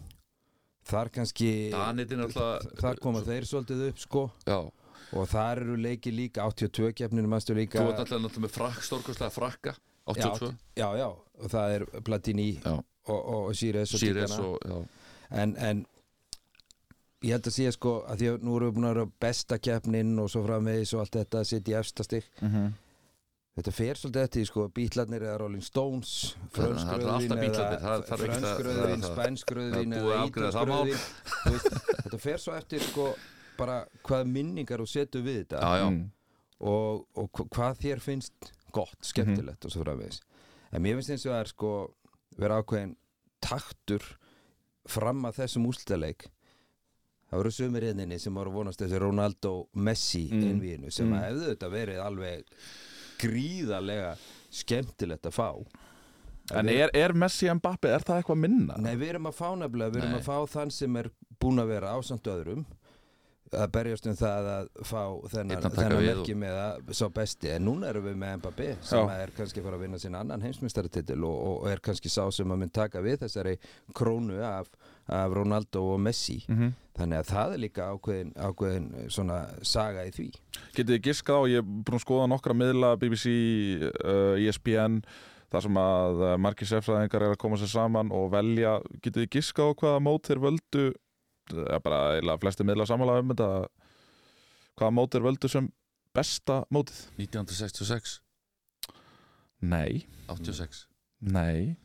S2: þar kannski þar koma þeir svolítið upp sko.
S3: Já,
S2: og þar eru leiki líka 82 keppninu mannstu líka
S3: þú ert alltaf náttúrulega með frakk, stórkostlega frakka 82
S2: já, já, og það er Platini
S3: Já.
S2: og, og, og Sires og Tigana
S3: og, já,
S2: en, en ég held að sé sko að því að nú erum við búin að vera besta keppnin og svo framvegis og allt þetta að sitja í efstastig
S1: Mhm.
S2: þetta fer svolítið eftir sko bítlarnir eða Rolling Stones
S3: er búið að afgreiða það mál.
S2: þetta fer svo eftir sko bara hvað minningar þú setur við þetta
S3: já, já.
S1: Mm.
S2: og, og hva- hvað þér finnst gott, skemmtilegt og svo framvegis en mér finnst eins og það er sko vera ákveðin taktur fram að þessum úrslitaleik það voru sumir einninni sem voru vonast þessi Ronaldo Messi
S1: Mm.
S2: einvíinu sem
S1: Mm.
S2: að hefðu þetta verið alveg gríðarlega skemmtilegt að fá
S1: En er, er Messi Mbappi, er það eitthvað minna?
S2: Nei, við erum að fá nefnilega, við erum
S3: Nei.
S2: að fá þann sem er búin að vera ásamt öðrum að berjast um það að fá þennan, þennan
S3: við
S2: merki með að sá besti, en núna erum við með Mbappé sem er kannski fara að vinna sinna annan heimsmyndstarititil og, og er kannski sá sem að mynd taka við þessari krónu af, af Ronaldo og Messi.
S1: Mm
S2: þannig að það er líka ákveðin, ákveðin svona saga í því.
S1: Getið þið giskað á, ég er búin að skoða nokkra miðla, BBC, uh, ESPN þar sem að margir sérfræðingar er að koma sér saman og velja, getið þið giskað á hvaða mót þeir völdu eða bara eiginlega flesti miðla samanlega um þetta hvaða mót þeir völdu sem besta mótið?
S3: 1966,
S1: Nei,
S3: 86
S1: nei.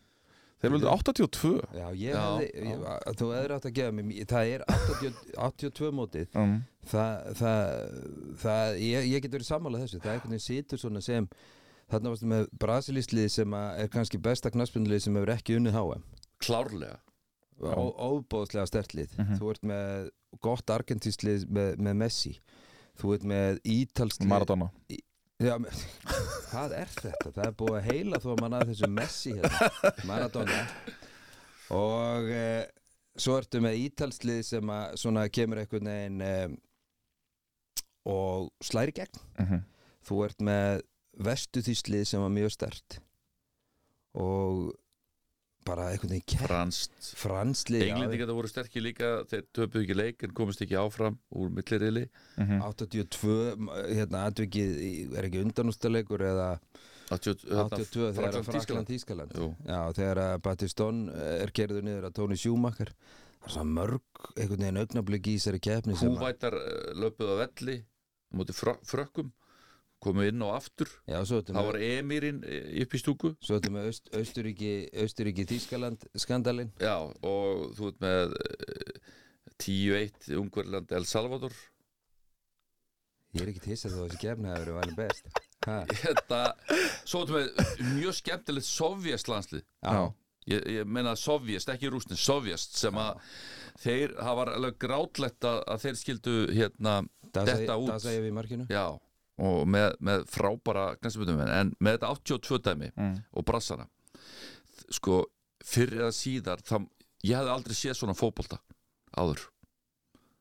S1: Þeir völdu 82
S2: Já, ég
S3: Já,
S2: hefði, ég, þú hefur átt að gefa mér það er 80, 82 mótið.
S1: Um,
S2: það, það, það ég, ég get verið sammálað þessu. Það er einhvern veginn situr svona sem þarna varstu með brasilíslið sem er kannski besta knaspundlið sem hefur ekki unnið HM
S3: Klárlega
S2: Ó- óbóðslega stertlið
S1: Mhm.
S2: þú ert með gott argentíslið með, með Messi. Þú ert með ítalslið
S1: Maradona.
S2: Já, me- [laughs] hvað er þetta? Það er búið að heila þó að mann að þessu Messi hérna, Maradona. Og e, svo ertu með ítalslið sem að svona kemur einhvern veginn e, og slæri gegn.
S1: Mm
S2: þú ert með vestuþýslið sem var mjög stert og bara einhvern veginn kert
S3: Franskt.
S2: Franslið já,
S3: Englendingar það voru sterkir líka þeir töpuðu ekki leik en komist ekki áfram úr millirili
S1: -hmm.
S2: 82 hérna atvikið er ekki undanústalegur eða 82 þegar að Frakland Þískaland
S3: Jú.
S2: Já, þegar að Batistón er gerður niður að Tony Schumacher. Það er svona mörg einhvern veginn augnabliki í þessari keppni sem að,
S3: Húvætar uh, löpuðu á velli mútið frö, frökkum komu inn og aftur.
S2: Já,
S3: það var Emirinn eh, upp í stúku.
S2: Svo ertu með Aust, Austuríki, Austuríki Þískaland skandalinn.
S3: Já, og þú ert með uh, 10-1 Ungverland El Salvador.
S2: Ég er ekki til þess að þessi keppni hafi verið valin best.
S3: Þetta, [laughs] svo ertu með mjög skemmtilegt sovjast landslið.
S2: Já,
S3: Ég, ég meina sovjast, ekki rústin, sovjast sem að þeir, það var alveg grátlegt að, að þeir skildu hérna
S2: það
S3: detta út.
S2: ég við markinu?
S3: Já, og með, með frábara en með þetta 82 dæmi
S1: Mm.
S3: og brassara sko, fyrir eða síðar það, ég hefði aldrei séð svona fótbolta áður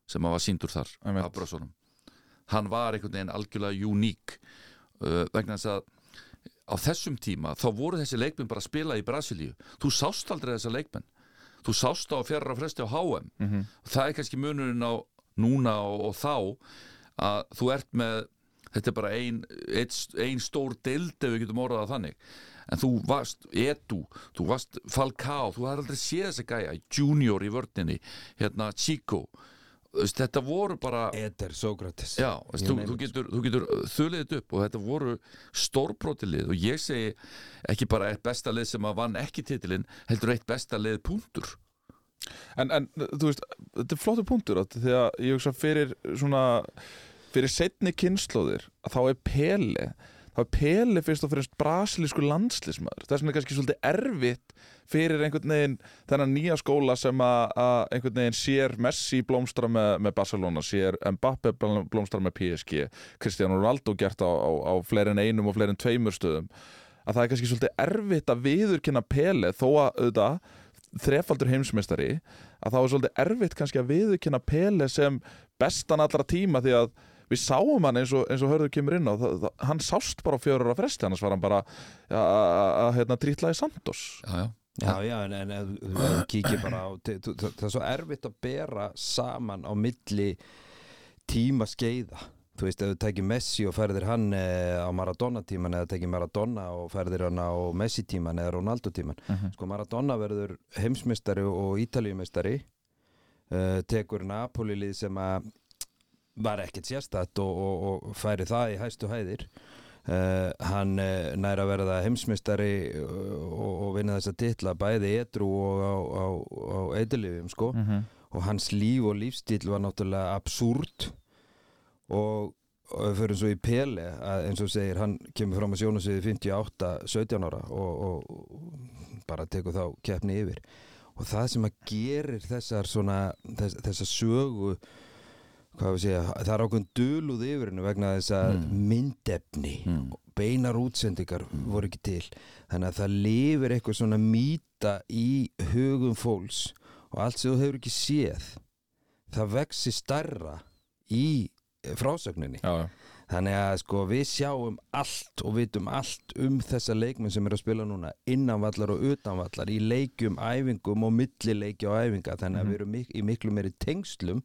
S3: sem að var síndur þar af brössunum. Hann var einhvern veginn algjörlega uník uh, vegna þess að á þessum tíma þá voru þessi leikmenn bara að spila í Brasilíu. Þú sást aldrei þessa leikmenn. Þú sást á fjara fresti á HM
S1: Mhm.
S3: það er kannski munurinn á núna og, og þá að þú ert með þetta er bara ein, ein, ein stór deild ef við getum orðað þannig. En þú varst Edu, þú varst Falcao, þú har aldrei séð þessa gæja Junior í vörninni, hérna Chico. Þetta voru bara
S2: Eder Sókrates.
S3: Já, veist, þú, þú, getur, þú getur þuliðið þetta upp og þetta voru stórbrotilið og ég segi ekki bara eitt besta lið sem að vann ekki titilinn heldur eitt besta lið punktur.
S1: En, en þú veist, þetta er flottu punktur því að ég hugsa fyrir svona fyrir setni kynnslóðir að þá er Pele þá er Pele fyrst og fremst brasilísku landslismæður þess vegna er kannski svolítið erfitt fyrir einhvern veginn þennan nýja skóla sem að, einhvern veginn sér Messi blómstra með, með Barcelona sér Mbappe blómstra með PSG Cristiano Ronaldo gert á, á, á fleiri en einum og fleiri en tveimur stöðum að það er kannski svolítið erfitt að viðurkenna Pele þó að auðvitað þrefaldur heimsmeistari að þá er svolítið erfitt kannski að viðurkenna Pele sem bestan allra tíma því að við sáum hann eins og, eins og hörðu kemur inn á það, það, hann sást bara á fjörur á fresti annars var hann bara ja, að hérna, trítla í Santos.
S3: Já, já,
S2: Já, já, en, en ef ef þú kíkir bara á það það er svo erfitt að bera saman á milli tíma skeiða. Þú veist, ef þú tekir Messi og ferðir hann eh, á Maradona tíman eða tekir Maradona og ferðir hann á Messi tíman eða Ronaldo tíman. Sko Maradona verður heimsmeistari og ítalíumestari uh, tekur Napoli lið sem að var ekkert sérstætt og, og, og færi það í hæstu hæðir. Uh, hann uh, nær að verða heimsmeistari uh, og, og vinna þessa titla bæði edru og á, á, á eidulifjum sko.
S1: -hmm.
S2: og hans líf og lífstíl var náttúrulega absúrt og, við fyrir svo í Pele að eins og segir hann kemur fram að sjónasviði 58 17 ára og, bara tekur þá keppni yfir. Og það sem að gerir þessar svona þess, þessar sögu hvað við segja, það er ákveðin duluð yfir hennu vegna þess að
S3: Mm.
S2: myndefni
S3: Mm.
S2: beinar útsendingar voru ekki til þannig að það lifir eitthvað svona mýta í hugum fólks og allt sem þú hefur ekki séð það vexi starra í frásögninni
S1: já,
S2: þannig að sko við sjáum allt og vitum allt um þessa leikmenn sem er að spila núna innanvallar og utanvallar í leikjum, æfingum og millileikja og æfinga þannig að
S1: Mhm.
S2: við erum mik í miklu meiri tengslum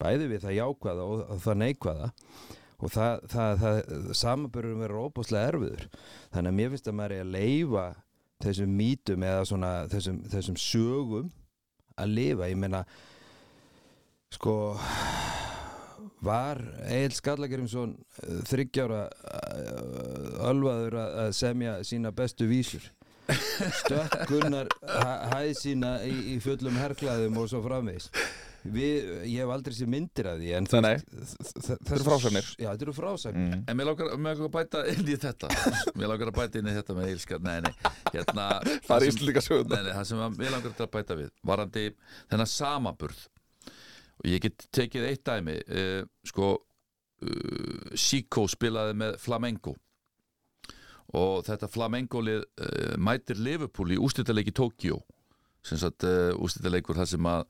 S2: bæði við það jákvæða og, það neikvæða. Og það, það, það samanbörðum verður óbúslega erfiður. Þannig að mér finnst að maður er að leifa þessum mítum eða svona þessum, þessum sögum að lifa, ég meina sko var Egil Skallagrimsson þryggjára ölvaður að að semja sína bestu vísur? Stökk Gunnar hæ- hæð sína í, í fullum herklaðum og svo framvegis Við, ég hef aldrei sér myndir af því en þú
S1: Nei,
S2: veist, þ- þ-
S1: Þetta eru frásagnir.
S2: Já, þetta eru frásagnir.
S1: Mm.
S3: En mér langar, mér langar að bæta inn í þetta. Mér langar að bæta inn í þetta með eilskar Nei, nei, hérna [laughs]
S1: Það er íslíka sögunda
S3: Nei, nei, það sem að mér langar að bæta við Varandi þennan samaburð Og ég get tekið eitt dæmi. Uh, Sko uh, Chico spilaði með Flamengo. Og þetta Flamengo-lið uh, mætir Liverpool í ústættalegi Tókjó sem sagt uh, ústættaleikur þar sem að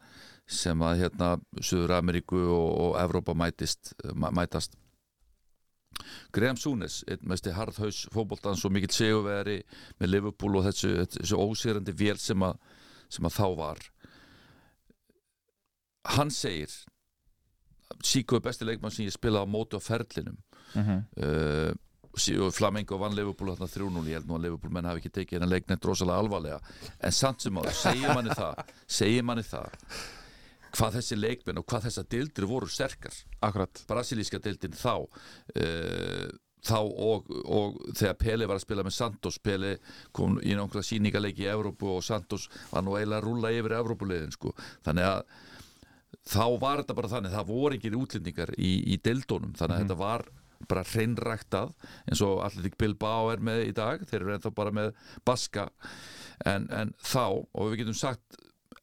S3: sem að hérna Suður Ameríku og, og Evrópa mætist mæ- mætast. Graham Súnes, einn mesti harðhaus fótboltans og mikill seguveri með Liverpool og þessu, þessu ósýrandi vél sem að, sem að þá var. Hann segir Chico er besti leikmann sem ég spilaði á móti á ferlinum.
S1: Mhm.
S3: uh, sí- og Flamengo vann Liverpool þarna 3-0 ég held nú að Liverpool menn hafi ekki tekið hennar leiknett rosalega alvarlega. En samt sem áður, segir manni það segir manni það hvað þessi leikmenn og hvað þessa dildir voru sterkar
S1: Akkurat
S3: brasilíska deildin þá uh, þá og, og þegar Pele var að spila með Santos Pele kom í nokkra sýningarleiki í Evrópu og Santos var nú eiginlega að rúlla yfir Evrópuleiðin sko. þannig að þá var þetta bara þannig, það voru ekki útlendingar í, í deildónum, þannig að þetta var bara hreinræktað eins og Atletik Bilbao er með í dag þeir eru ennþá bara með Baska en, en þá, og við getum sagt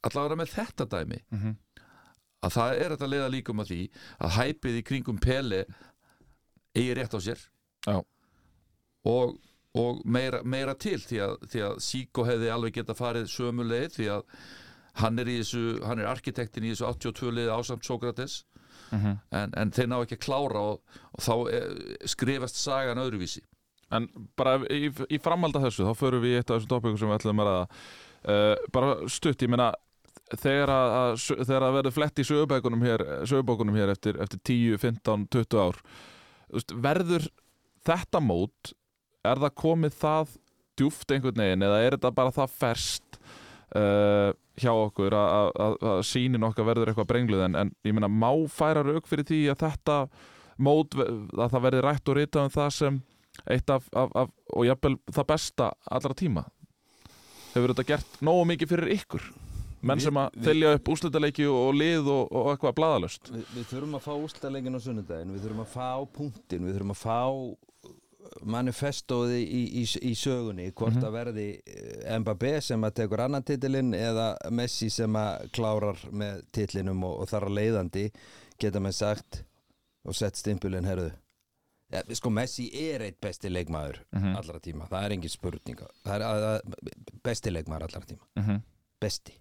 S3: allavega með þetta dæmi
S1: Mhm.
S3: Að það er þetta leiða líkum að því að hæpið í kringum Pele eigi rétt á sér
S1: Já.
S3: og, og meira, meira til því að, því að Síko hefði alveg geta farið sömu leið því að hann er, þessu, hann er arkitektin í þessu 82 liði ásamt Sókrates
S1: Mhm.
S3: en, en þeir ná ekki að klára og, og þá eh, skrifast sagan öðruvísi
S1: En bara í, í framhald af þessu þá förum við í eitt af þessum tópikum sem við ætlum að uh, bara stutt, ég meina þegar að, að, þegar að verður flett í sögubækunum hér, sögubækunum hér eftir, eftir 10, 15, 20 ár verður þetta mót er það komið það djúft einhvern veginn eða er þetta bara það ferst uh, hjá okkur að, sínin okkar verður eitthvað brengluð? En, en ég meina má færa rauk fyrir því að þetta mót, að það verði rætt og ritað um það sem eitt af, af, af og jafnvel það besta allra tíma? Hefur þetta gert nógu mikið fyrir ykkur menn
S2: Við-
S1: sem að
S2: við-
S1: þylja upp úrslitaleiki og, og lið og, og eitthvað bladalust
S2: Vi, Við þurfum að fá úrslitaleikin á sunnudaginn Við þurfum að fá punktin Við þurfum að fá manifestóði í, í, í sögunni hvort
S1: Mhm.
S2: að verði eh, Mbappé sem að tekur annan titilinn eða Messi sem að klárar með titlinum og, og þar að leiðandi geta með sagt og sett stimpulinn herðu ja, sko Messi er eitt besti leikmaður
S1: Mhm.
S2: allra tíma, það er engin spurning það er að, að, besti leikmaður allra tíma
S1: mm -hmm.
S2: besti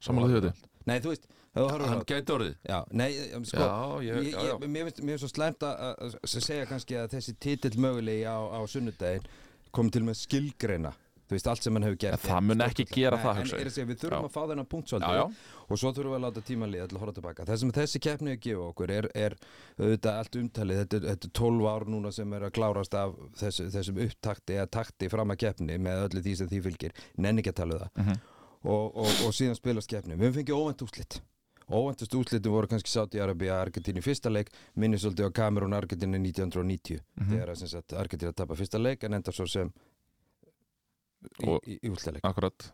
S1: Samanlega því þetta
S2: Nei, þú veist,
S3: Hann gæti orðið.
S2: Já, nei, um, sko
S3: Já, ég,
S2: Ég,
S3: já, já.
S2: ég, mér, finnst, svo slæmt að, segja kannski að þessi titill mögulegi á, á sunnudaginn kom til með skilgreina. Þú veist, allt sem hann hefur gert
S1: En það mun ekki gera það, hugsa ég.
S2: við þurfum að fá þennan punkt svolítið. og svo þurfum við að láta tíma líða til að horfa tilbaka það sem þessi keppni að gefa okkur er, er auðvitað allt umtalið, þetta, er- þetta er 12 ár núna sem er að klárast af þessu, þessum upptakti eða takti fram að keppni með öllu því sem því fylgir, nenni ekki að tala um það.
S1: Mhm.
S2: Og, og, og síðan spilast keppni við fengið óvænt úslit óvæntast úslitin voru kannski Saudi-Arabia Argentín í fyrsta leik, minni svolítið á Kamerún Argentín 1990
S1: Mhm.
S2: þegar að sem sagt, Argentín að tapa fyrsta leik en enda svo sem í, í, í úrslaleik
S1: akkurat.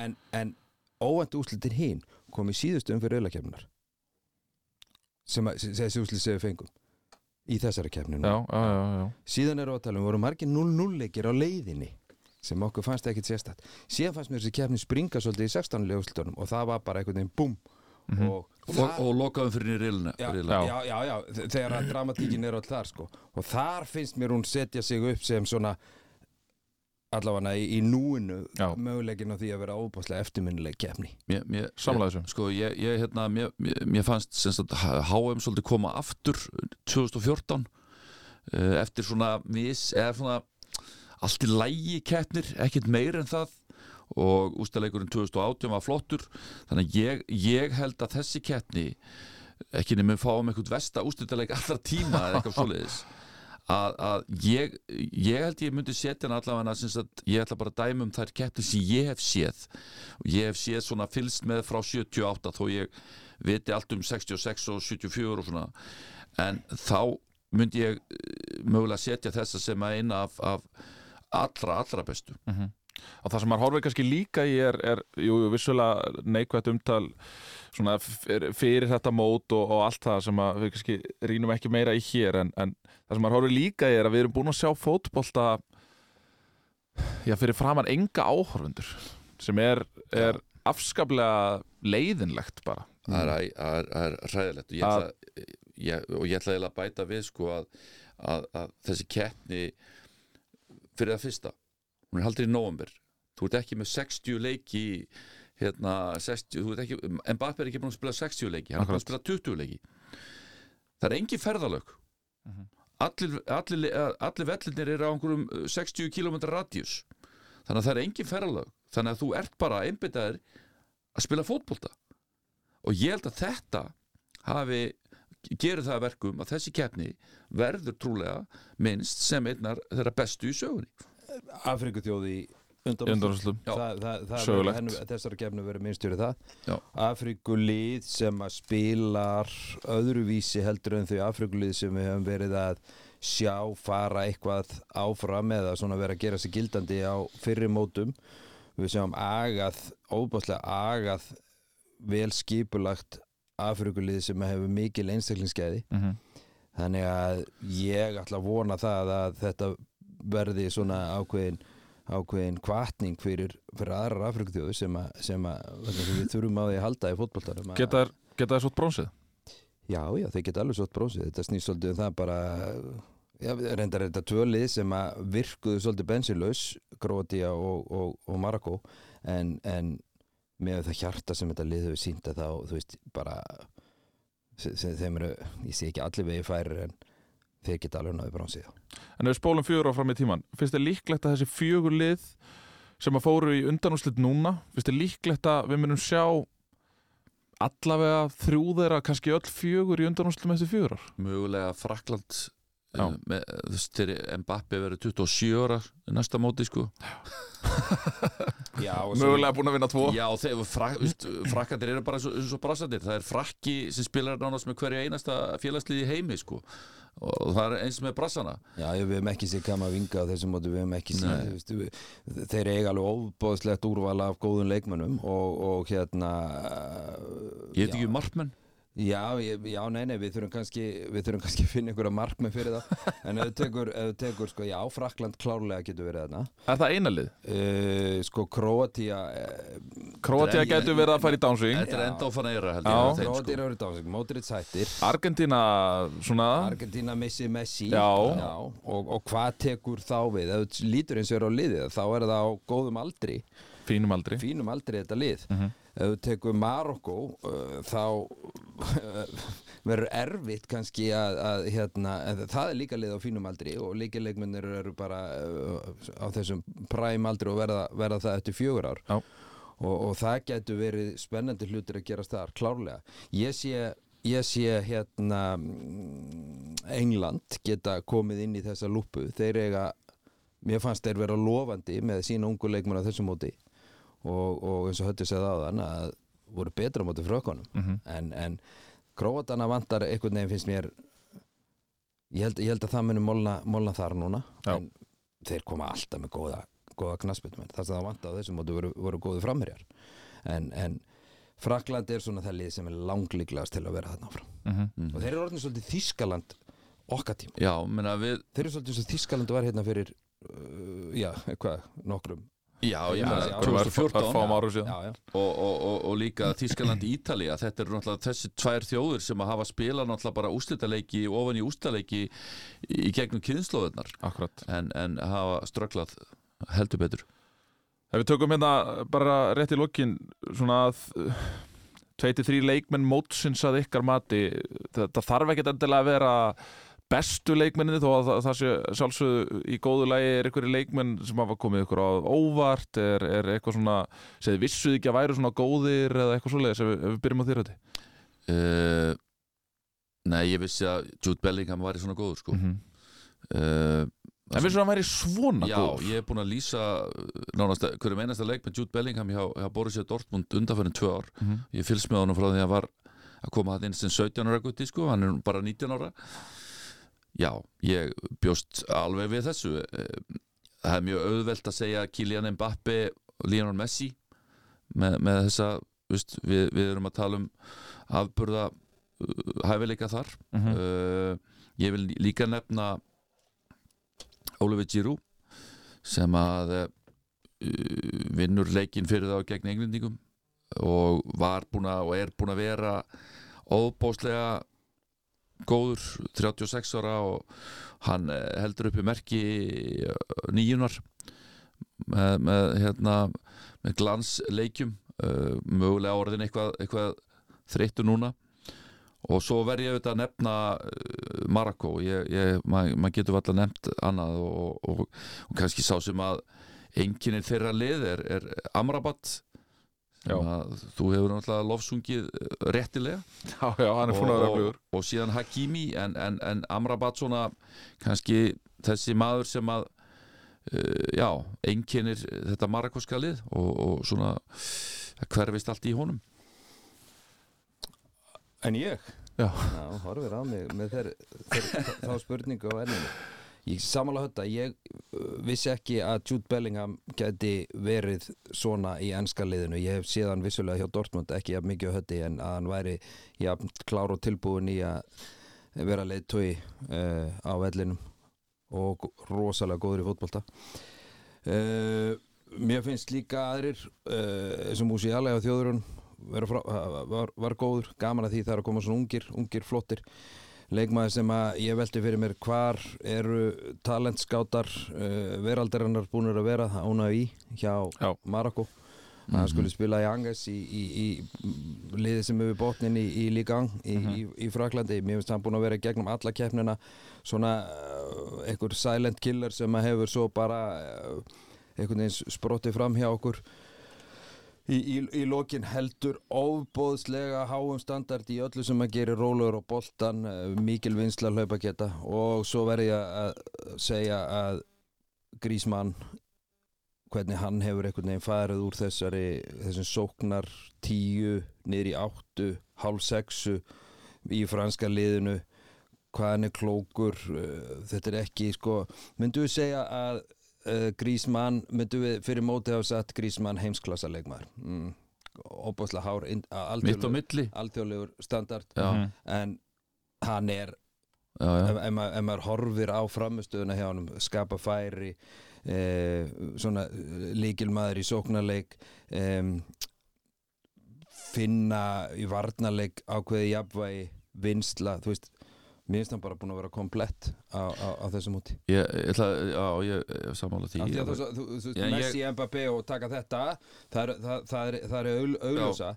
S2: En, en óvænt úslitin hinn kom í síðustu umfyrir auðlakefnunar sem að, sem- þessi úslit við fengum í þessari kefni
S1: Já, já, já, já.
S2: Síðan eru að tala um, voru margir 0-0 leikir á leiðinni sem okkur fannst ekkit sérstætt síðan fannst mér þessi kefni springa svolítið í 16 leikúslitunum og það var bara einhvern veginn búm
S1: Mhm.
S2: og,
S3: Og, og lokaðum fyrir nýrilina
S2: já,
S1: Já.
S2: já, já, já, þe- þegar að dramatíkin er all þar sko og þar finnst mér hún setja sig upp sem svona allavega í, í núinu
S1: Já.
S2: möguleikin á því að vera óbáslega eftirminnileg kefni
S1: Sammála þessu.
S3: Sko, ég, ég, hérna, mér, mér, fannst HM svolítið koma aftur 2014 eh, eftir svona mis, eða svona allt í lægi keppnir, ekkert meir en það. Og ústæðleikurinn 2018 var flottur. Þannig að ég, ég held að þessi keppni ekki nefnum fáum einhvern versta ústæðleik allra tíma eða eitthvað svoleiðis. Að, að ég, ég held ég myndi setja hann allavega sagt, ég ætla bara að dæma um þær keppni sem ég hef séð. Og ég hef séð svona fylst með frá 78 þó ég viti allt um 66 og 74 og svona. En þá myndi ég eh, mögulega setja þessa sem að eina af, af allra, allra bestu.
S1: Og það sem maður horfir kannski líka í er, er jú, vissulega neikvægt umtal svona fyrir, þetta mót og, og allt það sem við kannski rínum ekki meira í hér en, en það sem maður horfir líka í er að við erum búin að sjá fótbolta já, fyrir framann enga áhorfundur sem er, er afskaplega leiðinlegt bara.
S3: Það er, það er, er ræðilegt og ég ætla, að bæta við sko að, að, að þessi keppni fyrir það fyrsta. Hún er haldið í nóvember. Þú ert ekki með 60 leiki hérna 60, þú ert ekki Mbappé er ekki búin að spila 60 leiki hann er búin að spila 20 leiki. Það er engin ferðalög.
S1: Mhm.
S3: allir, allir, allir vellinir eru á einhverjum 60 km radíus. Þannig að það er engin ferðalög. Þannig að þú ert bara einbyttaðir að spila fótbolta. Og ég held að þetta hafi gerir það að verkum að þessi keppni verður trúlega minnst sem einnar þeirra bestu í sögunni.
S2: Það, það, það
S1: Sögulegt.
S2: verður- verið minnstjóri það.
S3: Já.
S2: Afrikulið sem að spilar öðruvísi heldur en þau Afrikulið sem við höfum verið að sjá fara eitthvað áfram eða svona vera að gera sig gildandi á fyrri mótum. Við sjáum agað, óbáslega agað vel skipulagt Afrikulið sem hefur mikil einstaklingsgæði
S1: Mhm.
S2: þannig að ég ætla að vona það að þetta verði svona ákveðin ákveðin kvartning fyrir, fyrir aðrar Afrikþjóðu sem, sem, sem við þurfum á því að halda í fótboltanum að-
S1: Geta þær, geta þær svo brónsið?
S2: Já, já, þeir geta alveg svolítið brósið þetta snýst svolítið um það bara já, reyndar þetta tvölið sem að virkuðu svolítið bensinlaus Grótia og, og, og Marokko en, en með það hjarta sem þetta lið hefur sínt að þá, þú veist, bara þeim eru, ég sé ekki allir vegi færir en þeir geta alveg náðu brósið
S1: En ef við spólum fjögur á fram í tíman finnst þið líklegt að þessi fjögur lið sem að fóru í undanúrslit núna finnst þið líklegt að við munum sjá allavega þrjú þeirra kannski öll fjögur í undanúrslitum eftir fjögur ár?
S3: Mögulega Frakland með, þú veist, þegar Mbappé verður 27 ára næsta móti sko.
S2: Já, og
S1: Mögulega búin að vinna tvo.
S3: Já, þegar frak, veist, frakkandir eru bara eins og, brassandir það er frakki sem spilar nánast með hverju einasta félagslið í heimi sko. Og það er eins með brassana.
S2: Já, við hefum ekki séð kama að vinga á þessum móti, við hefum ekki við, þeir eiga alveg óbóðslegt úrval af góðum leikmönnum og, og hérna
S3: Ég veit ekki um markmenn
S2: Já, ég, já, nei, nei, við þurfum kannski við þurfum kannski að finna einhverja markmið fyrir það en ef þú tekur, ef þú tekur, sko, já, Frakland klárlega getur verið þarna
S1: Er það eina lið?
S2: uh, sko, Kroatia uh,
S1: Kroatia getur verið að fara í downswing
S3: Þetta er
S2: Já.
S3: enda á fanneira held
S1: Já.
S3: ég
S2: Króatir
S3: sko.
S2: eru dásing, Modric hættir
S1: Argentina, svona
S2: Argentina missi Messi
S1: Já.
S2: og, og hvað tekur þá við ef þú lítur eins og er á liðið þá er það á góðum aldri
S1: fínum aldri
S2: fínum aldri þetta lið
S1: Mhm.
S2: Ef þú tekur Marokko uh, þá verður erfitt kannski að, að hérna, það er líka lið á fínum aldri og líkileikmennir eru bara uh, á þessum præm aldri og verða, verða það eftir fjögur ár. Og, og það getur verið spennandi hlutir að gerast þar, klárlega. Ég sé, ég sé hérna England geta komið inn í þessa lúpu þeir eiga, mér fannst þeir vera lofandi með sína ungu leikmenn á þessu móti og, og eins og hötti segði á þann að voru betra á móti frökkunum
S1: Mhm.
S2: en, en Króatana vantar einhvern veginn finnst mér ég held, ég held að það muni molna, molna þar núna
S1: Já.
S2: en þeir koma alltaf með góða, góða knassbytum það sem það vantar á þessum móti voru, voru góði framherjar en, en Frakland er svona það lið sem er langlíklegast til að vera þarna áfram
S1: Mhm.
S2: og þeir eru orðin svolítið Þískaland okkar tíma
S3: Já, við
S2: þeir eru svolítið svo Þískaland var hérna fyrir uh, já, hvað, nokkrum
S3: Já,
S2: Já,
S3: meina
S2: já.
S3: 2014
S1: Fáum árum síðan.
S2: Já, já,
S3: og, og, og, og líka Þískaland Ítalía þetta eru náttúrulega þessi tvær þjóður sem að hafa spilað náttúrulega bara úslitaleiki ofan í úslitaleiki í gegnum kynnslóðunar en, en hafa strögglað heldur betur.
S1: Ef við tökum hérna bara rétt í lokin svona að tveiti þrý leikmenn mótsins að ykkar mati þetta þarf ekkert endilega að vera bestu leikmenninni þó að það, það sé sjálfsögðu í góðu lagi er einhverju leikmenn sem hafa komið ykkur á óvart er, er eitthvað svona, segði vissuð ekki að væru svona góðir eða eitthvað svoleiðis ef, við- við byrjum á þér þetta
S3: uh, Nei, ég vissi að Jude Bellingham væri svona góður sko.
S1: mm
S3: uh,
S1: En vissuð að hann væri svona
S3: Já,
S1: góður?
S3: ég er búin að lýsa uh, nánast hverjum einasta leik með Jude Bellingham hjá, hjá Borussia Dortmund undanfærin tvö ár.
S1: Mhm.
S3: ég fylgst með honum frá því að hann var að koma hann inn sem 17 ára gutti sko, hann er bara 19 ára já, ég bjóst alveg við þessu Eh, það er mjög auðvelt að segja Kylian Mbappe og Lionel Messi með, með þessa veist, við, við erum að tala um afburða uh, hæfileika þar
S1: Mhm.
S3: uh, ég vil líka nefna Oliver Giroud sem að uh, vinnur leikinn fyrir þá gegn englendingum og var búin að og er búin að vera óbóðslega góður 36 ára og hann eh, heldur uppi merki eh, nýjunar með, með, hérna, með glansleikjum uh, mögulega orðin eitthvað, eitthvað þreyttu núna. Og svo verð ég auðvitað að nefna ég, maður mað getur alltaf nefnt annað og, og, og kannski sá sem að einkinnir þeirra lið er, er Amrabat þú hefur náttúrulega lofsungið eh, réttilega
S1: Já, já, hann er fún að vera
S3: og, og, og síðan Hakimi en, en, en Amrabat svona kannski þessi maður sem að uh, já, einkennir þetta marakoska lið og, og svona hverfist allt í honum
S2: En ég?
S1: Já.
S2: Já, horfir á mig með þeir, þeir, þá spurningu á enninu. Ég samanlega hötta, ég uh, vissi ekki að Jude Bellingham geti verið svona í ennska liðinu. Ég hef séð hann vissulega hjá Dortmund, ekki jafn mikið á hötti en að hann væri jafn klár og tilbúin í að vera leiðtói uh, á vellinum og rosalega góður í fótbolta. Uh, mér finnst líka aðrir uh, sem músi aðlega á þjóðurinn vera frá, var, var góður, gaman að því það er að koma svona ungir, ungir flottir leikmaður sem að ég velti fyrir mér hvar eru talentskátar uh, veraldarinnar búinir að vera? Ána í hjá
S1: Já.
S2: Marokko. Að hann skuli spila í Angers í, í, í liði sem hefur botnin í, í Ligang í, í, í Fraklandi, mér finnst hann búin að vera gegnum alla keppnina. Svona uh, einhver silent killer sem að hefur svo bara uh, einhvern veginn sprottið fram hjá okkur í, í, í lokin heldur óbóðslega háum standard í öllu sem að gera rólegur og boltan uh, mikil vinsla hlaupa geta og svo verði ég að segja að Grísmann hvernig hann hefur einhvern veginn farið úr þessari þessum sóknar tíu niður í áttu, hálf sexu í franska liðinu. Hvað hann er klókur uh, þetta er ekki sko myndu við segja að uh, Grísmann myndu við fyrir mótið hafa satt Grísmann heimsklassa leikmaður mm, óbúslega hár alþjóðlegur standard
S3: já,
S1: Mhm.
S2: en hann er
S3: já, já.
S2: ef, ef, maður, ef maður horfir á framistöðuna hjá hann skapa færi e, svona líkilmaður í sóknarleik e, finna í varnarleik ákveði jafnvægi, vinsla þú veist, mér finnst hann bara búin að vera komplett á, á, á þessum úti
S3: Ég, ég ætla, já, ég, samála því.
S2: Að þú,
S3: ég-
S2: Messi, Mbappé og taka þetta það er, er, er augljósa.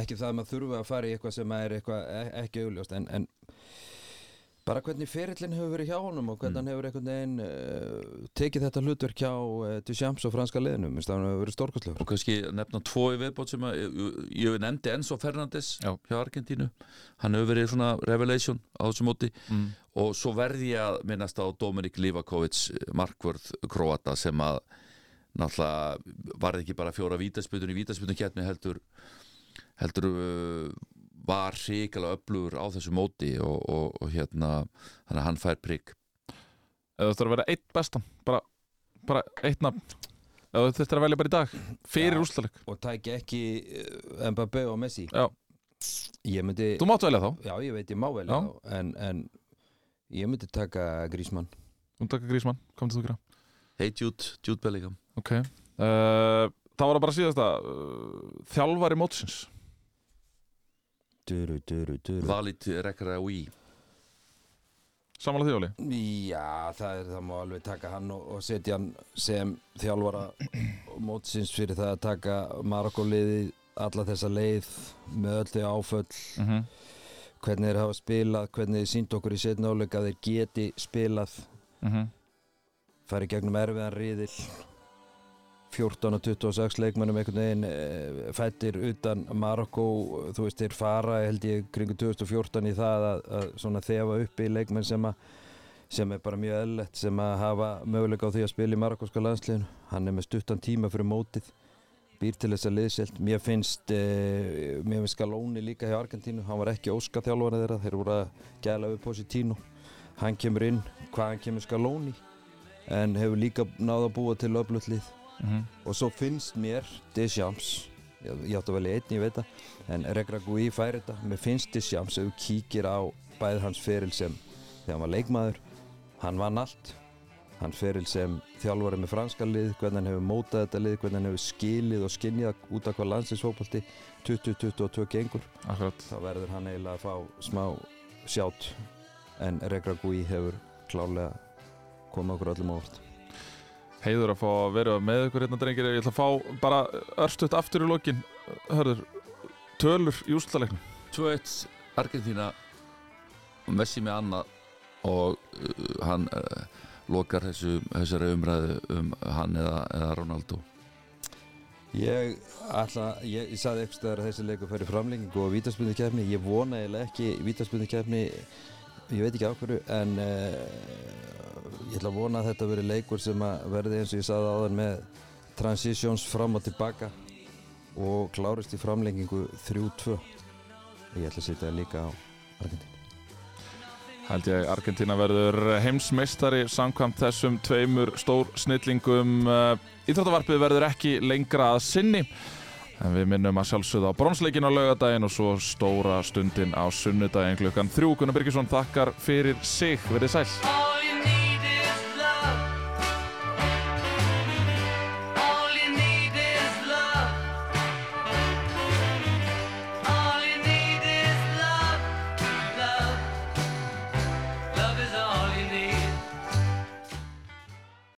S2: Ekki það að maður þurfi að fara í eitthvað sem er eitthvað e- ekki augljóst en, en bara hvernig ferillin hefur verið hjá honum og hvernig hann hefur einhvern veginn uh, tekið þetta hlutverk hjá uh, Duchamps og franska liðinu, minnst það hann hefur verið stórkostlegur
S3: og kannski nefna tvo í viðbót sem að ég, ég nefndi Enzo Fernandes
S1: Já.
S3: hjá Argentínu hann hefur verið svona revelation á þessu móti
S1: mm.
S3: og svo verði ég að minnast á Dominik Livakovic markvörð Kroata sem að náttúrulega varði ekki bara fjóra vítasputun í vítasputun keppni heldur heldur uh, var hrikalega öflugur á þessu móti og, og, og hérna þannig að hann fær prigg
S1: Eða þú þurftur að vera eitt bestan bara, bara eitt nafn. Eða þú þurftur að velja bara í dag Fyrir
S2: Já.
S1: úrslaleg
S2: og tæki ekki uh, Mbappé og Messi.
S1: Já.
S2: ég myndi,
S1: Þú máttu velja þá.
S2: Já ég veit ég má vel
S1: Já.
S2: þá en, en ég myndi taka Grísmann
S1: Þú taka Grísmann, kom til þú gera
S3: Hey Jude, Jude Bellingham.
S1: Ok. Uh, Það var það bara síðasta uh, Þjálfari mótsins
S2: duru, duru, duru.
S3: Valit Rekraoui
S1: Samanlega því, Óli?
S2: Já, það, er, það má alveg taka hann og, og setja hann sem þjálfara mótsins fyrir það að taka Marokko-liðið alla þessa leið með öll þau áföll.
S1: Mm -hmm.
S2: hvernig þeir hafa spilað, hvernig þeir sínt okkur í setna áleika að þeir geti spilað. Fari gegnum erfiðan riðil 14 og 26 leikmennum einhvern veginn e, fættir utan Marokko þú veist þeir fara held ég kringu 2014 í það að, að svona þefa upp í leikmenn sem að sem er bara mjög eðlilegt sem að hafa möguleika á því að spila í marokkoska landsliðinu. Hann er með stuttan tíma fyrir mótið býr til þess að liðselt mér finnst eh, mér finnst Galóni líka hjá Argentínu. Hann var ekki óska þjálfari þeirra þeir voru að gæla upp Positino. Hann kemur inn, hvaðan kemur Galóni en hefur líka náða búa til öflutlið og svo finnst mér Deschamps ég, ég átti að velja einn, ég veit það en Regragui fær þetta, mér finnst Deschamps ef þú kíkir á bæð hans feril sem þegar hann var leikmaður hann vann allt. Hann feril sem þjálfari með franska lið hvernig hann hefur mótað þetta lið, hvernig hann hefur skilið og skinnjað út af hvað landsinsfókbalti 20-22 gengur. Þá verður hann eiginlega að fá smá sjátt en Regragui hefur klálega komið okkur öllum ávart
S1: Heiður að fá að vera með ykkur hérna drengir Ég ætla að fá bara örstuðt aftur í lokin. Hörður, tölur í úrslaleiknum
S3: 2-1 Argentína og Messi með annað og uh, hann uh, lokar þessu, þessari umræðu um hann eða, eða Ronaldo.
S2: Ég ætla, ég, ég saði eitthvað þegar þessi leikur fyrir framlengingu og vítaspunni kefni, ég vona eiginlega ekki vítaspunni kefni, ég veit ekki á hverju, en uh, ég ætla að vona að þetta veri leikur sem að verði eins og ég saði áðan með transitions fram og tilbaka og klárist í framlengingu 3-2. Ég ætla að setja líka á Argentínu.
S1: Held ég Argentina verður heimsmeistari samkvæmt þessum tveimur stór snillingum Íþróttavarpið verður ekki lengra að sinni en við minnum að sjálfsögða á bronsleikin á laugadaginn og svo stóra stundin á sunnudaginn klukkan þrjú. Gunnar Birgisson þakkar fyrir sig, verið sæl